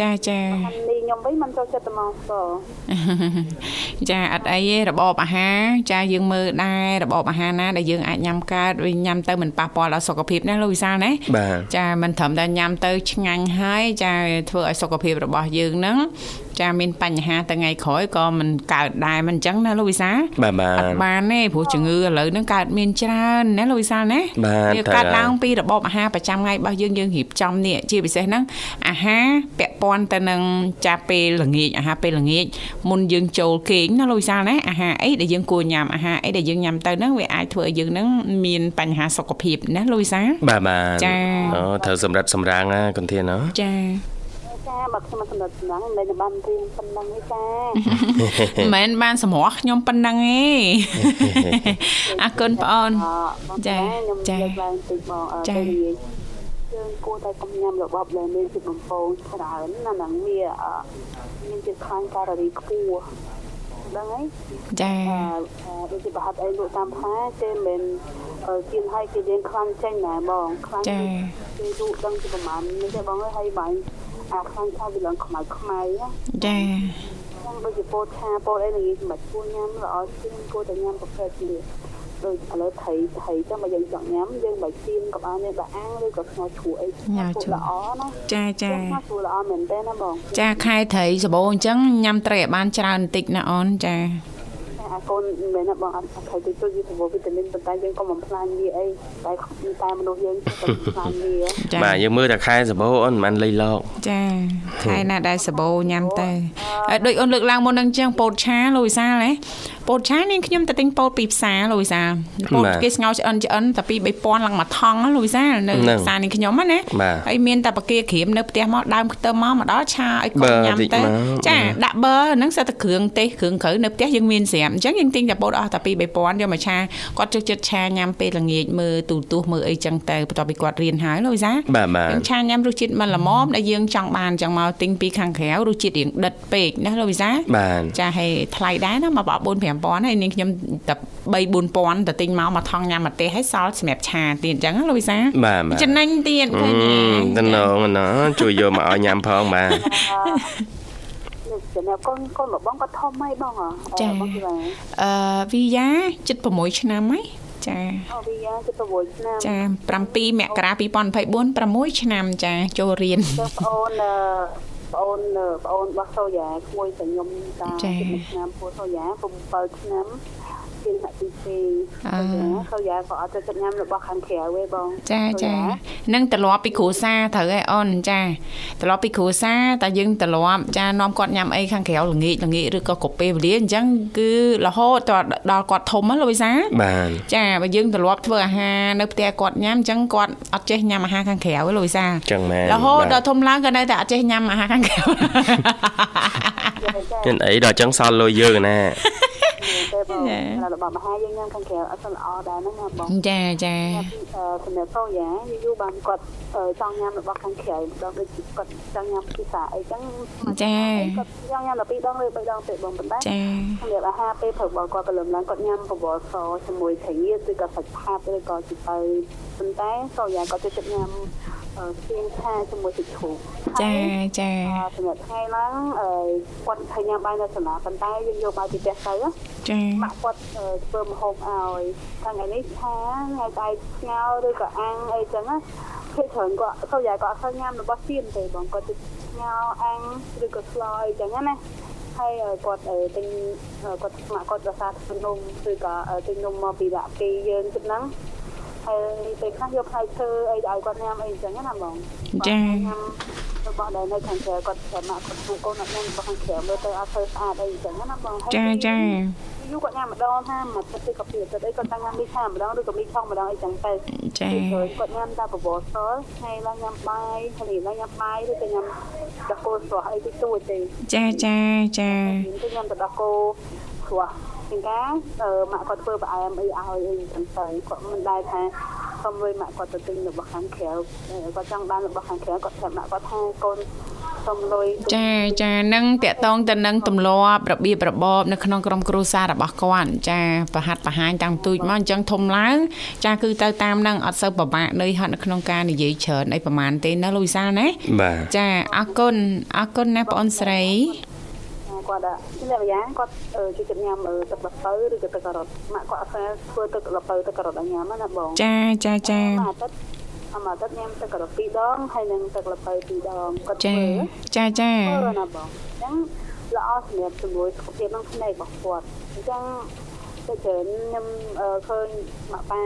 ចាចានេះខ្ញុំវិញមិនចូលចិត្តតែមកសចាអត់អីទេរបបអាហារចាយើងមើលដែររបបអាហារណាដែលយើងអាចញ៉ាំកើតវិញញ៉ាំទៅមិនប៉ះពាល់ដល់សុខភាពណាលោកវិសាលណាចាមិនត្រឹមតែញ៉ាំទៅឆ្ងាញ់ហើយចាធ្វើឲ្យសុខភាពរបស់យើងហ្នឹង ចាមានបញ្ហាទៅថ្ងៃក្រោយក៏មិនកើតដែរមិនអញ្ចឹងណាលោកវិសាបាទបាទអត់បានទេព្រោះជំងឺឥឡូវហ្នឹងកើតមានច្រើនណាលោកវិសាណាវាកើតឡើងពីរបបអាហារប្រចាំថ្ងៃរបស់យើងយើងរៀបចំនេះជាពិសេសហ្នឹងអាហារពាក់ព័ន្ធទៅនឹងចាពេលល្ងាចអាហារពេលល្ងាចមុនយើងចូលគេងណាលោកវិសាណាអាហារអីដែលយើងគួរញ៉ាំអាហារអីដែលយើងញ៉ាំទៅហ្នឹងវាអាចធ្វើឲ្យយើងហ្នឹងមានបញ្ហាសុខភាពណាលោកវិសាបាទបាទចាអូត្រូវសម្រាប់សម្រាំងណាកន្ធានណាចាចា បើខ្ញុំសម្រាប់សំណងមិនបានរៀនប៉ុណ្ណឹងទេចាមិនមែនបានសម្រោះខ្ញុំប៉ុណ្ណឹងទេអរគុណបងអូនចាខ្ញុំលើកឡើងតិចបងទៅនិយាយយើងគួរតែកុំញ៉ាំរបបដែលមានជាតិបំពងច្រើនណាស់ហ្នឹងវាមានជាតិខ្លាញ់កាឡូរីខ្ពស់ដឹងហើយចាដូចជាប្រហិតអីលក់តាមផ្សារគេមិនជាឲ្យគេរៀនខ្លាំងចេញណាបងខ្លាំងចាគេលក់ដឹងពីប្រហែលនេះទេបងហើយបាញ់ អាខ្លាំងថាវាឡើងខ្មៅខ្មៅចាខ្ញុំដូចជាពោតឆាពោតអីនិយាយសម្រាប់គួរញ៉ាំល្អជាងគួរតែញ៉ាំប្រភេទនេះដូចឥឡូវថៃថៃចាំមកយើងចង់ញ៉ាំយើងបើជៀនក៏បានដែរបើអាំងឬក៏ស្ងោរជ្រក់អីញ៉ាំជ្រក់ល្អណាចាចាស្ងោរជ្រក់ល្អមែនទេណាបងចាខែត្រីសបោអញ្ចឹងញ៉ាំត្រីឲ្យបានច្រើនបន្តិចណាអូនចា អថាកូនមិនមែនបងអត់ត្រូវទៅជួយទៅវីតាមីនប៉ុន្តែយើងក៏មិនផ្លាញវាអីតែតែមនុស្សយើងទៅផ្លាញវាបាទយើងមើលតែខែសបោអូនមិនលៃលកចាខែណាដែលសបោញ៉ាំទៅហើយដូចអូនលើកឡើងមុននឹងចឹងពោតឆាលូយសាហ៎ ពោតឆានាងខ្ញុំទៅទិញពោតពីផ្សារលូយសាពោតគេស្ងោឆ្អិនឆ្អិនតែពី3000ឡើងមួយថងលូយសានៅផ្សារនាងខ្ញុំណាហើយមានតែបកាក្រៀមនៅផ្ទះមកដើមខ្ទឹមមកមកដល់ឆាឲ្យកូនញ៉ាំទៅចាដាក់ប័រហ្នឹងសិតតែគ្រឿងទេសគ្រឿងក្រៅនៅផ្ទះយើងមានស្រាប់អញ្ចឹងយើងទិញតែពោតអស់តែពី3000យកមកឆាគាត់ជិះចិត្តឆាញ៉ាំពេលល្ងាចមើលទូទស្សន៍មើលអីចឹងទៅបន្ទាប់ពីគាត់រៀនហើយលូយសាយើងឆាញ៉ាំរសជាតិមិនល្មមដែលយើងចង់បានចឹងមកទិញពីខាងក្រៅរសជាតិរៀងដិតពេកណាលូយសាចាហើយថ្លៃដែរណាមក4 5000ហើយនាងខ្ញុំតែ3 4000ទៅទិញមកមកថងញ៉ាំម្ទេសហើយសល់សម្រាប់ឆាទៀតអញ្ចឹងលូវីសាបាទចំណេញទៀតឃើញទេតំណងណោជួយយកមកឲ្យញ៉ាំផងបាទចំណែកកូនកូនរបស់បងក៏ធំហើយបងចាអឺវីយ៉ា76ឆ្នាំហើយចាអូវីយ៉ា76ឆ្នាំចា7មករា2024 6ឆ្នាំចាចូលរៀនបងអូន បងអូនបងអូនរបស់សូយ៉ាក្មួយតែខ្ញុំតាឆ្នាំពូសូយ៉ា7ឆ្នាំ ជាហាក់ទីទីសូយ៉ាក៏អត់ទៅចិត្តញ៉ាំរបស់ខាងក្រៅទេបងចាចានឹងត្រឡប់ពីគ្រួសារត្រូវឯអូនចាត្រឡប់ពីគ្រួសារតែយើងត្រឡប់ចានាំគាត់ញ៉ាំអីខាងក្រៅល្ងាចល្ងាចឬក៏គ្រប់ពេលវេលាអញ្ចឹងគឺរហូតដល់គាត់ធំហ្នឹងលោកវិសាបាទចាបើយើងត្រឡប់ធ្វើអាហារនៅផ្ទះគាត់ញ៉ាំអញ្ចឹងគាត់អត់ចេះញ៉ាំអាហារខាងក្រៅទេលោកវិសាអញ្ចឹងមែនរហូតដល់ធំឡើងក៏នៅតែអត់ចេះញ៉ាំអាហារខាងក្រៅមានអីដល់អញ្ចឹងសល់លុយយើងណា ទេបងរបស់មហាយើងញ៉ាំខាងក្រៅអត់ស្ល្អដែរហ្នឹងណាបងចាចាសម្រាប់សូយ៉ាយូរបានគាត់ចង់ញ៉ាំរបស់ខាងក្រៅម្ដងដូចគាត់ចង់ញ៉ាំពិសាអីចឹងចាគាត់ចង់ញ៉ាំតែពីរដងឬបីដងទេបងប៉ុន្តែចាសម្រាប់អាហារពេលព្រឹករបស់គាត់ព្រលឹមឡើងគាត់ញ៉ាំបបរសជាមួយត្រីឬក៏សាច់ផាត់ឬក៏ជីទៅប៉ុន្តែសូយ៉ាគាត់ចូលចិត្តញ៉ាំស្ទៀងឆាជាមួយទឹកជ្រូកចាចាសម្រាប់ថ្ងៃឡើងគាត់ឃើញញ៉ាំបាយនៅសាលាប៉ុន្តែយើងយកបាយពីផ្ទះទៅ ចាម៉ាក់គាត់ធ្វើម្ហូបឲ្យថ្ងៃនេះឆាថ្ងៃតែស្ងោរឬក៏អាំងអីចឹងណាគេច្រើនគាត់សូយ៉ាគាត់អត់ឃើញញ៉ាំរបស់ទៀនទេបងគាត់ទៅស្ងោរអាំងឬក៏ស្លអីចឹងណាហើយគាត់ទិញគាត់ស្មាក់គាត់រសាធ្វើនំឬក៏ទិញនំមកពីដាក់គេយើងទឹកហ្នឹង ហើយពេលខ្លះយកផ្លែឈើអីឲ្យគាត់ញ៉ាំអីចឹងណាបងចារបស់ដែលនៅខាងក្រៅគាត់ប្រមាគាត់ធ្វើកូនអត់ញ៉ាំរបស់ខាងក្រៅមើលទៅអត់ធ្វើស្អាតអីចឹងណាបងចាចាយូរគាត់ញ៉ាំម្ដងថាមកទឹកក៏ពីទឹកអីគាត់តែញ៉ាំមីឆាម្ដងឬក៏មីឆុងម្ដងអីចឹងទៅចាគាត់ញ៉ាំតែបបរសថ្ងៃឡើងញ៉ាំបាយថ្ងៃឡើងញ៉ាំបាយឬក៏ញ៉ាំដកគោស្រស់អីតិចតួចទេចាចាចាទៅញ៉ាំតែដកគោស្រស់ ជាងការម៉ាក់គាត់ធ្វើផ្អែមអីឲ្យអីចឹងទៅគាត់មិនដែលថាសុំលុយម៉ាក់គាត់ទៅទិញរបស់ខាងក្រៅគាត់ចង់បានរបស់ខាងក្រៅគាត់ប្រាប់ម៉ាក់គាត់ថាកូនសុំលុយចាចានឹងតកតងទៅនឹងទម្លាប់របៀបរបបនៅក្នុងក្រុមគ្រួសាររបស់គាត់ចាប្រហាត់ប្រហាញតាំងទូចមកអញ្ចឹងធំឡើងចាគឺទៅតាមនឹងអត់សូវពិបាកនៅហត់នៅក្នុងការនិយាយច្រើនអីប្រហែលទេណាលូយសាលណាចាអរគុណអរគុណណាបងអូនស្រី គាត់ជាលក្ខយ៉ាងគាត់ជួយចិត្តញ៉ាំទឹកល្ពៅឬក៏ទឹកការ៉ុតម៉ាក់គាត់អត់ស្គាល់ធ្វើទឹកល្ពៅទឹកការ៉ុតឲ្យញ៉ាំណាបងចាចាចាអាទិត្យអាមួយអាទិត្យញ៉ាំទឹកការ៉ុត2ដងហើយនិងទឹកល្ពៅ2ដងគាត់ធ្វើចាចាធ្វើណាបងអញ្ចឹងល្អសម្រាប់ជំនួយសុខភាពក្នុងភ្នែករបស់គាត់អញ្ចឹង ទៅច្រើនខ្ញុំឃើញម៉ាក់ប៉ា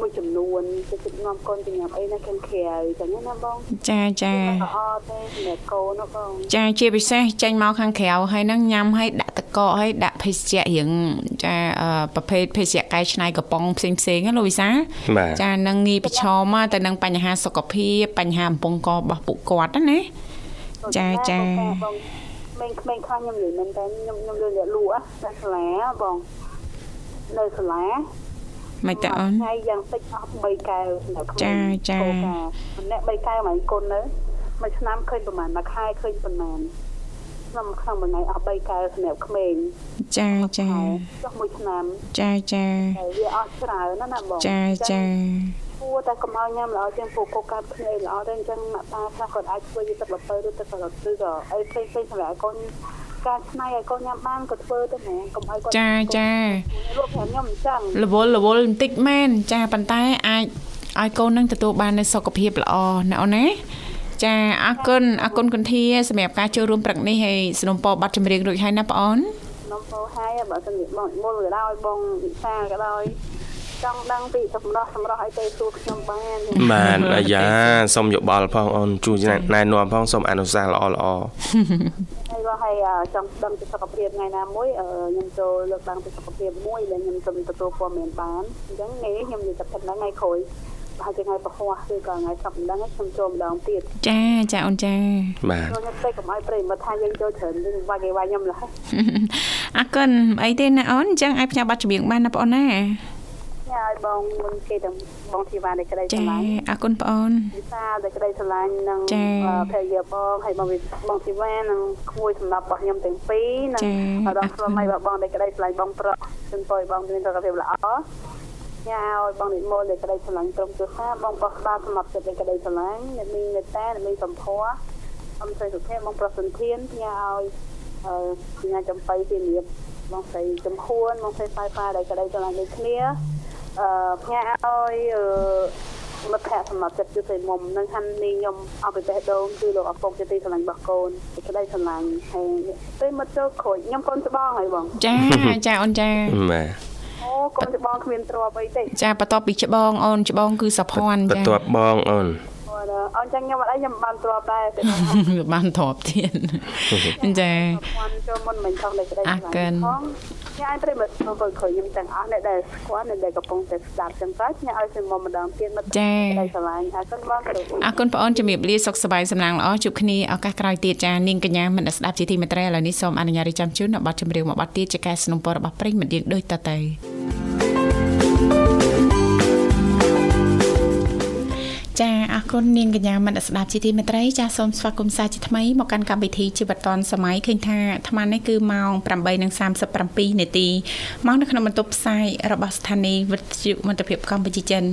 មួយចំនួនទៅជិតនាំកូនទៅញ៉ាំអីនៅខាងក្រៅចឹងណាបងចាចាអត់ទេសម្រាប់កូនបងចាជាពិសេសចេញមកខាងក្រៅហើយនឹងញ៉ាំហើយដាក់តកកហើយដាក់ភេសជ្ជៈរៀងចាប្រភេទភេសជ្ជៈកែច្នៃកំប៉ុងផ្សេងផ្សេងណាលោកវិសាចានឹងងាយប្រឈមទៅនឹងបញ្ហាសុខភាពបញ្ហាអំពង់ករបស់ពួកគាត់ណាចាចាក្មេងៗខ្លះខ្ញុំនិយាយមែនតើខ្ញុំខ្ញុំលឿនលក់តែស្លាបង នៅសាលាមិនតើអូនថ្ងៃយ៉ាងតិចអស់3កែវនៅក្នុងចាចាម្នាក់3កែវមកគុណនៅមួយឆ្នាំឃើញប្រហែលមួយខែឃើញប្រហែលក្នុងក្នុងមួយថ្ងៃអស់3កែវសម្រាប់ក្មេងចាចាចុះមួយឆ្នាំចាចាវាអស់ច្រើនណាស់ណាបងចាចាគួរតែកុំឲ្យញ៉ាំល្អជាងពួកកូកាត់គ្នាល្អទេអញ្ចឹងម៉ាក់តាខ្លះគាត់អាចធ្វើជាទឹកល្ពៅឬទឹកក្រត់ឬក៏អីផ្សេងៗសម្រាប់កូន ការឆ្នៃឲ្យកូនញ៉ាំបានក៏ធ្វើទៅណាកុំឲ្យគាត់ចាចាលោកប្រាប់ខ្ញុំអញ្ចឹងរវល់រវល់បន្តិចមែនចាប៉ុន្តែអាចឲ្យកូននឹងទទួលបាននូវសុខភាពល្អណាអូនណាចាអរគុណអរគុណគុនធាសម្រាប់ការចូលរួមព្រឹកនេះហើយสนុំពរប័ណ្ណចម្រៀងរួចហើយណាបងអូនបខ្ញុំពោហើយបើសិនជាបងមុលក៏ដោយបងវិសាក៏ដោយចង់ដឹងពីសម្រស់សម្រស់អីទៅសួរខ្ញុំបានបានអាយ៉ាសូមយោបល់ផងអូនជួយណែនាំផងសូមអនុសាសន៍ល្អល្អ ហើយបងហើយចង់ដឹងពីសុខភាពថ្ងៃណាមួយខ្ញុំចូលលើកឡើងពីសុខភាពមួយដែលខ្ញុំសូមទទួលព័ត៌មានបានអញ្ចឹងថ្ងៃខ្ញុំនិយាយតែប៉ុណ្ណឹងថ្ងៃក្រោយប្រហែលជាថ្ងៃពហុគឺក៏ថ្ងៃសប្តាហ៍ខ្ញុំចូលម្ដងទៀតចាចាអូនចាបាទខ្ញុំពេកកុំឲ្យប្រិមត្តថាយើងចូលច្រើនវិញវាយគេវាយខ្ញុំឡើយអរគុណអីទេណាអូនអញ្ចឹងឲ្យផ្សាយប័ណ្ណចម្រៀងបានណាបងអូនណា ញ៉ាឲ្យបងមុនគេទៅបងធីវ៉ានៃក្តីស្រឡាញ់ចាអរគុណបងអូនវិសានៃក្តីស្រឡាញ់និងភរិយាបងហើយបងបងធីវ៉ានិងក្មួយសម្រាប់របស់ខ្ញុំទាំងពីរនិងអារម្មណ៍ខ្លួនឲ្យបងនៃក្តីស្រឡាញ់បងប្រក់ជូនពរបងមានសុខភាពល្អញ៉ាឲ្យបងនិមលនៃក្តីស្រឡាញ់ក្រុមគ្រួសារបងបោះក្បាលសម្រាប់ចិត្តនៃក្តីស្រឡាញ់អ្នកមានមេត្តាអ្នកមានសម្ផស្សអមស្រីសុភ័ក្របងប្រុសសន្ធានញ៉ាឲ្យអឺញ៉ាចំបៃពីលៀបបងស្រីចំហួនបងស្រីហ្វាយហ្វាដែលក្តីស្រឡាញ់ដូចគ្នាអឺ ផ្ញើឲ្យមិត្តភ័ក្តិសម្រាប់ចិត្តជួយមុំនឹងហាន់នេះខ្ញុំអបិបេះដូងគឺលោកអពុកជាទីស្រឡាញ់របស់កូនក្តីស្រឡាញ់ហើយពេលមកចូលក្រួយខ្ញុំកូនច្បងហើយបងចាចាអូនចាបាទអូកូនច្បងគ្មានទ្រព្យអីទេចាបន្ទាប់ពីច្បងអូនច្បងគឺសុភ័ណ្ឌចាបន្ទាប់បងអូនអូនចឹងខ្ញុំអត់អីខ្ញុំបានទ្រព្យដែរតែបានទ្រព្យទៀតចាចូលមុនមិនខុសលេខដៃផង ញ៉ាំឲ្យប្រិមត្តមកក្រោយខ្ញុំទាំងអស់អ្នកដែលស្គាល់អ្នកដែលកំពុងតែស្ដាប់ចឹងទៅញ៉ាំឲ្យខ្ញុំមកម្ដងទៀតមកចា៎ស្រឡាញ់អរគុណបងគ្រូអរគុណបងអូនជំរាបលាសុខសប្បាយសំណាងល្អជួបគ្នាឱកាសក្រោយទៀតចានាងកញ្ញាមិនស្ដាប់ជាទីមេត្រីឥឡូវនេះសូមអនុញ្ញាតរៀបចំជូននៅប័ណ្ណចម្រៀងមួយប័ណ្ណទៀតជាការสนับสนุนរបស់ប្រិមត្តយើងដូចតទៅ ចាអរគុណនាងកញ្ញាមនស្ដាប់ជាទីមេត្រីចាសូមស្វាគមន៍សាជាថ្មីមកកាន់កម្មវិធីជីវិតឌွန်សម័យឃើញថាអាត្មានេះគឺម៉ោង8:37នាទីមកនៅក្នុងបន្ទប់ផ្សាយរបស់ស្ថានីយ៍វិទ្យុមិត្តភាពកម្ពុជាចិន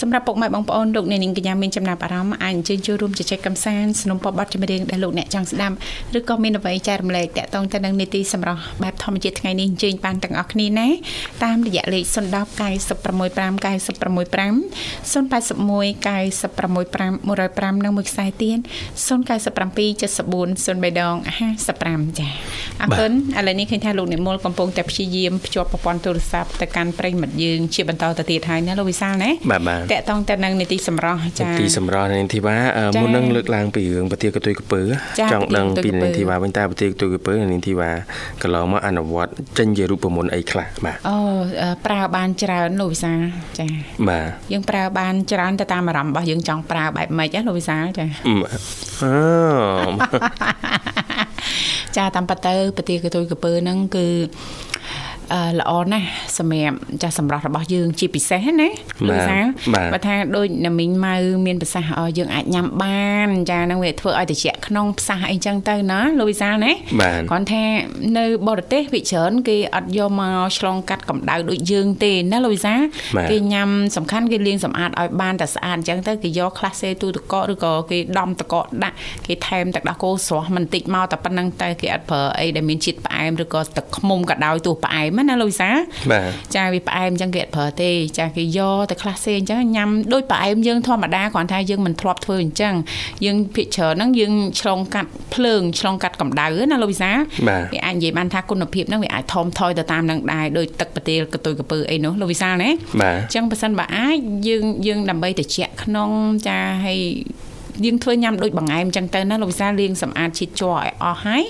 សម្រាប់ពុកម៉ែបងប្អូនលោកអ្នកនាងកញ្ញាមានចំណាប់អារម្មណ៍អាចអញ្ជើញចូលរួមជជែកកម្សាន្តสนុំពបတ်ចម្រៀងដែលលោកអ្នកចង់ស្ដាប់ឬក៏មានអ្វីចែករំលែកតាក់ទងទៅនឹងនីតិសម្រាប់បែបធម្មជាតិថ្ងៃនេះអញ្ជើញបានទាំងអស់គ្នាណាតាមរយៈលេខ010 965 965 081 90 065 និងមួយខ្សែទៀត097 74 03ដង55ចាអរគុណឥឡូវនេះឃើញថាលោកនិមលកំពុងតែព្យាយាមភ្ជាប់ប្រព័ន្ធទូរស័ព្ទទៅកាន់ប្រិមិត្តយើងជាបន្តទៅទៀតហើយណាលោកវិសាលណាបាទបាទតកតងទៅនឹងនីតិសម្រាប់ចានីតិសម្រាប់នីតិបាមុននឹងលើកឡើងពីរឿងប្រទាកទុយកពើចង់ដឹងពីនីតិបាវិញតើប្រទាកទុយកពើនីតិបាកន្លងមកអនុវត្តចេញជារូបមន្តអីខ្លះបាទអូប្រើបានច្រើនលោកវិសាលចាបាទយើងប្រើបានច្រើនទៅតាមអារម្មណ៍របស់យើងចង់ប្រើបែបម៉េចណាលោកវិសាលចាអឺចាតាមប៉ទៅប្រទាកទុយកពើហ្នឹងគឺ ល្អណាស់សម្រាប់ចាស់សម្រាប់របស់យើងជាពិសេសណាលោកសាបើថាដូចណាមីងម៉ៅមានប្រសាសន៍យើងអាចញ៉ាំបានចានឹងវាធ្វើឲ្យត្រជាក់ក្នុងផ្សះអីចឹងទៅណាលោកវិសាលណាគ្រាន់ថានៅបរទេសវិច្រើនគេអត់យកមកឆ្លងកាត់កម្ដៅដូចយើងទេណាលោកវិសាគេញ៉ាំសំខាន់គេលាងសម្អាតឲ្យបានតែស្អាតអញ្ចឹងទៅគេយកខ្លះសេទូទឹកកកឬក៏គេដំទឹកកកដាក់គេថែមទឹកដោះគោស្រស់មិនតិចមកតែប៉ុណ្្នឹងតែគេអត់ប្រើអីដែលមានជាតិផ្អែមឬក៏ទឹកខ្មុំក៏ដោយទោះផ្អែមណាលោកវិសាបាទចាវាផ្អែមអញ្ចឹងគេអត់ប្រើទេចាគេយកតែខ្លះសេអញ្ចឹងញ៉ាំដូចផ្អែមយើងធម្មតាគ្រាន់តែយើងមិនធ្លាប់ធ្វើអញ្ចឹងយើងភិកច្រើនហ្នឹងយើងឆ្លងកាត់ភ្លើងឆ្លងកាត់កម្ដៅណាលោកវិសាវាអាចនិយាយបានថាគុណភាពហ្នឹងវាអាចថមថយទៅតាមនឹងដែរដោយទឹកប្រទាលកតុយកពើអីនោះលោកវិសាណាអញ្ចឹងបើសិនបើអាចយើងយើងដើម្បីតិចក្នុងចាឲ្យ យើង ធ្វើញ៉ាំដូចបង្អែមចឹងទៅណាលោកវិសាលាងសម្អាតជាតិជ័រឲ្យអស់ហើយ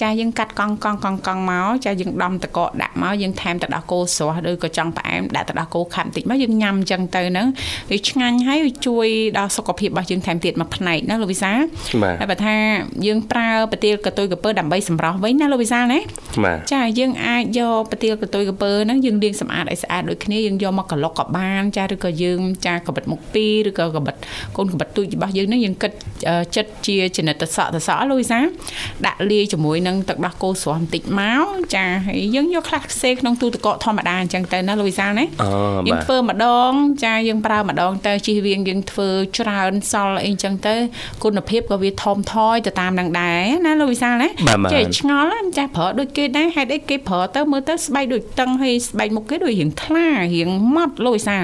ចាយើងកាត់កង់កង់កង់កង់មកចាយើងដំតកកដាក់មកយើងថែមទឹកដោះគោស្រស់ឬក៏ចង់ផ្អែមដាក់ទឹកដោះគោខាប់បន្តិចមកយើងញ៉ាំចឹងទៅហ្នឹងវាឆ្ងាញ់ហើយវាជួយដល់សុខភាពរបស់យើងថែមទៀតមួយផ្នែកណាលោកវិសាហើយបើថាយើងប្រើប្រទាលកតុយកពើដើម្បីសម្រស់វិញណាលោកវិសាណាចាយើងអាចយកប្រទាលកតុយកពើហ្នឹងយើងលាងសម្អាតឲ្យស្អាតដូចគ្នាយើងយកមកកឡុកក៏បានចាឬក៏យើងចាកបិតមុខពីរឬក៏កបិតកូនកបិតទូចរបស់យើងហ្នឹងយើងគិតចិត្តជាចនិតតសក់តសក់លូយសាដាក់លាយជាមួយនឹងទឹកដោះគោស្រស់បន្តិចមកចាហើយយើងយកខ្លះខ្សេក្នុងទូទឹកកកធម្មតាអញ្ចឹងទៅណាលូយសាណាយើងធ្វើម្ដង ចាយើងប្រើម្ដងទៅជិះវៀងយើងធ្វើច្រើនសល់អីអញ្ចឹងទៅគុណភាពក៏វាថមថយទៅតាមនឹងដែរណាលូយសាណាចេះឆ្ងល់ចាស់ប្រើដូចគេដែរហេតុអីគេប្រើទៅមើលទៅស្បែកដូចតឹងហើយស្បែកមុខគេដូចរៀងថ្លារៀងម៉ត់លូយសា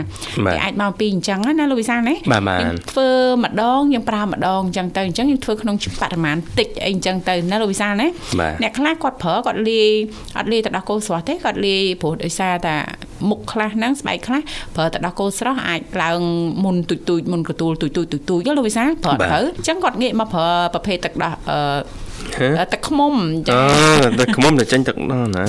គេអាចមកពីអញ្ចឹងណាលូយសាណាយើងធ្វើម្ដងយើងប្រើម្ដងអញ្ចឹងទៅអញ្ចឹងយើងធ្វើក្នុងបរិមាណតិចអីអញ្ចឹងទៅណាលោកវិសាលណាអ្នកខ្លះគាត់ប្រើគាត់លាយអត់លាយទៅដល់គោស្រស់ទេគាត់លាយព្រោះដោយសារតែមុខខ្លះហ្នឹងស្បែកខ្លះប្រើទៅដល់គោស្រស់អាចឡើងមុនទុយទុយមុនកទូលទុយទុយទុយទុយលោកវិសាលប្រើទៅអញ្ចឹងគាត់ងាកមកប្រើប្រភេទទឹកដោះអឺ ទឹកខ្មុំចាទឹកខ្មុំទៅចេញទឹកណណា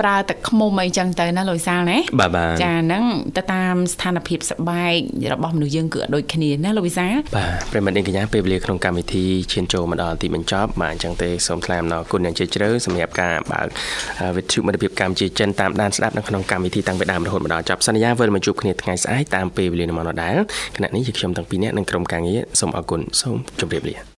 ប្រើទឹកខ្មុំអីចឹងទៅណាលុយសាលណាបាទបាទចាហ្នឹងទៅតាមស្ថានភាពសបែករបស់មនុស្សយើងគឺដូចគ្នាណាលុយសាបាទប្រិមត្តនាងកញ្ញាពេលវេលាក្នុងកម្មវិធីឈានចូលមកដល់ទីបញ្ចប់បាទអញ្ចឹងទេសូមថ្លែងអំណរគុណយ៉ាងជ្រាលជ្រៅសម្រាប់ការបើកវិទ្យុមិត្តភាពកម្ពុជាចិនតាមដានស្ដាប់នៅក្នុងកម្មវិធីតាំងពីដើមរហូតមកដល់ចប់សន្យាវិលមកជួបគ្នាថ្ងៃស្អែកតាមពេលវេលានៅម៉ោងដដែលគណៈនេះជាខ្ញុំទាំងពីរនាក់និងក្រុមការងារសូមអរគុណសូមជម្រាបលា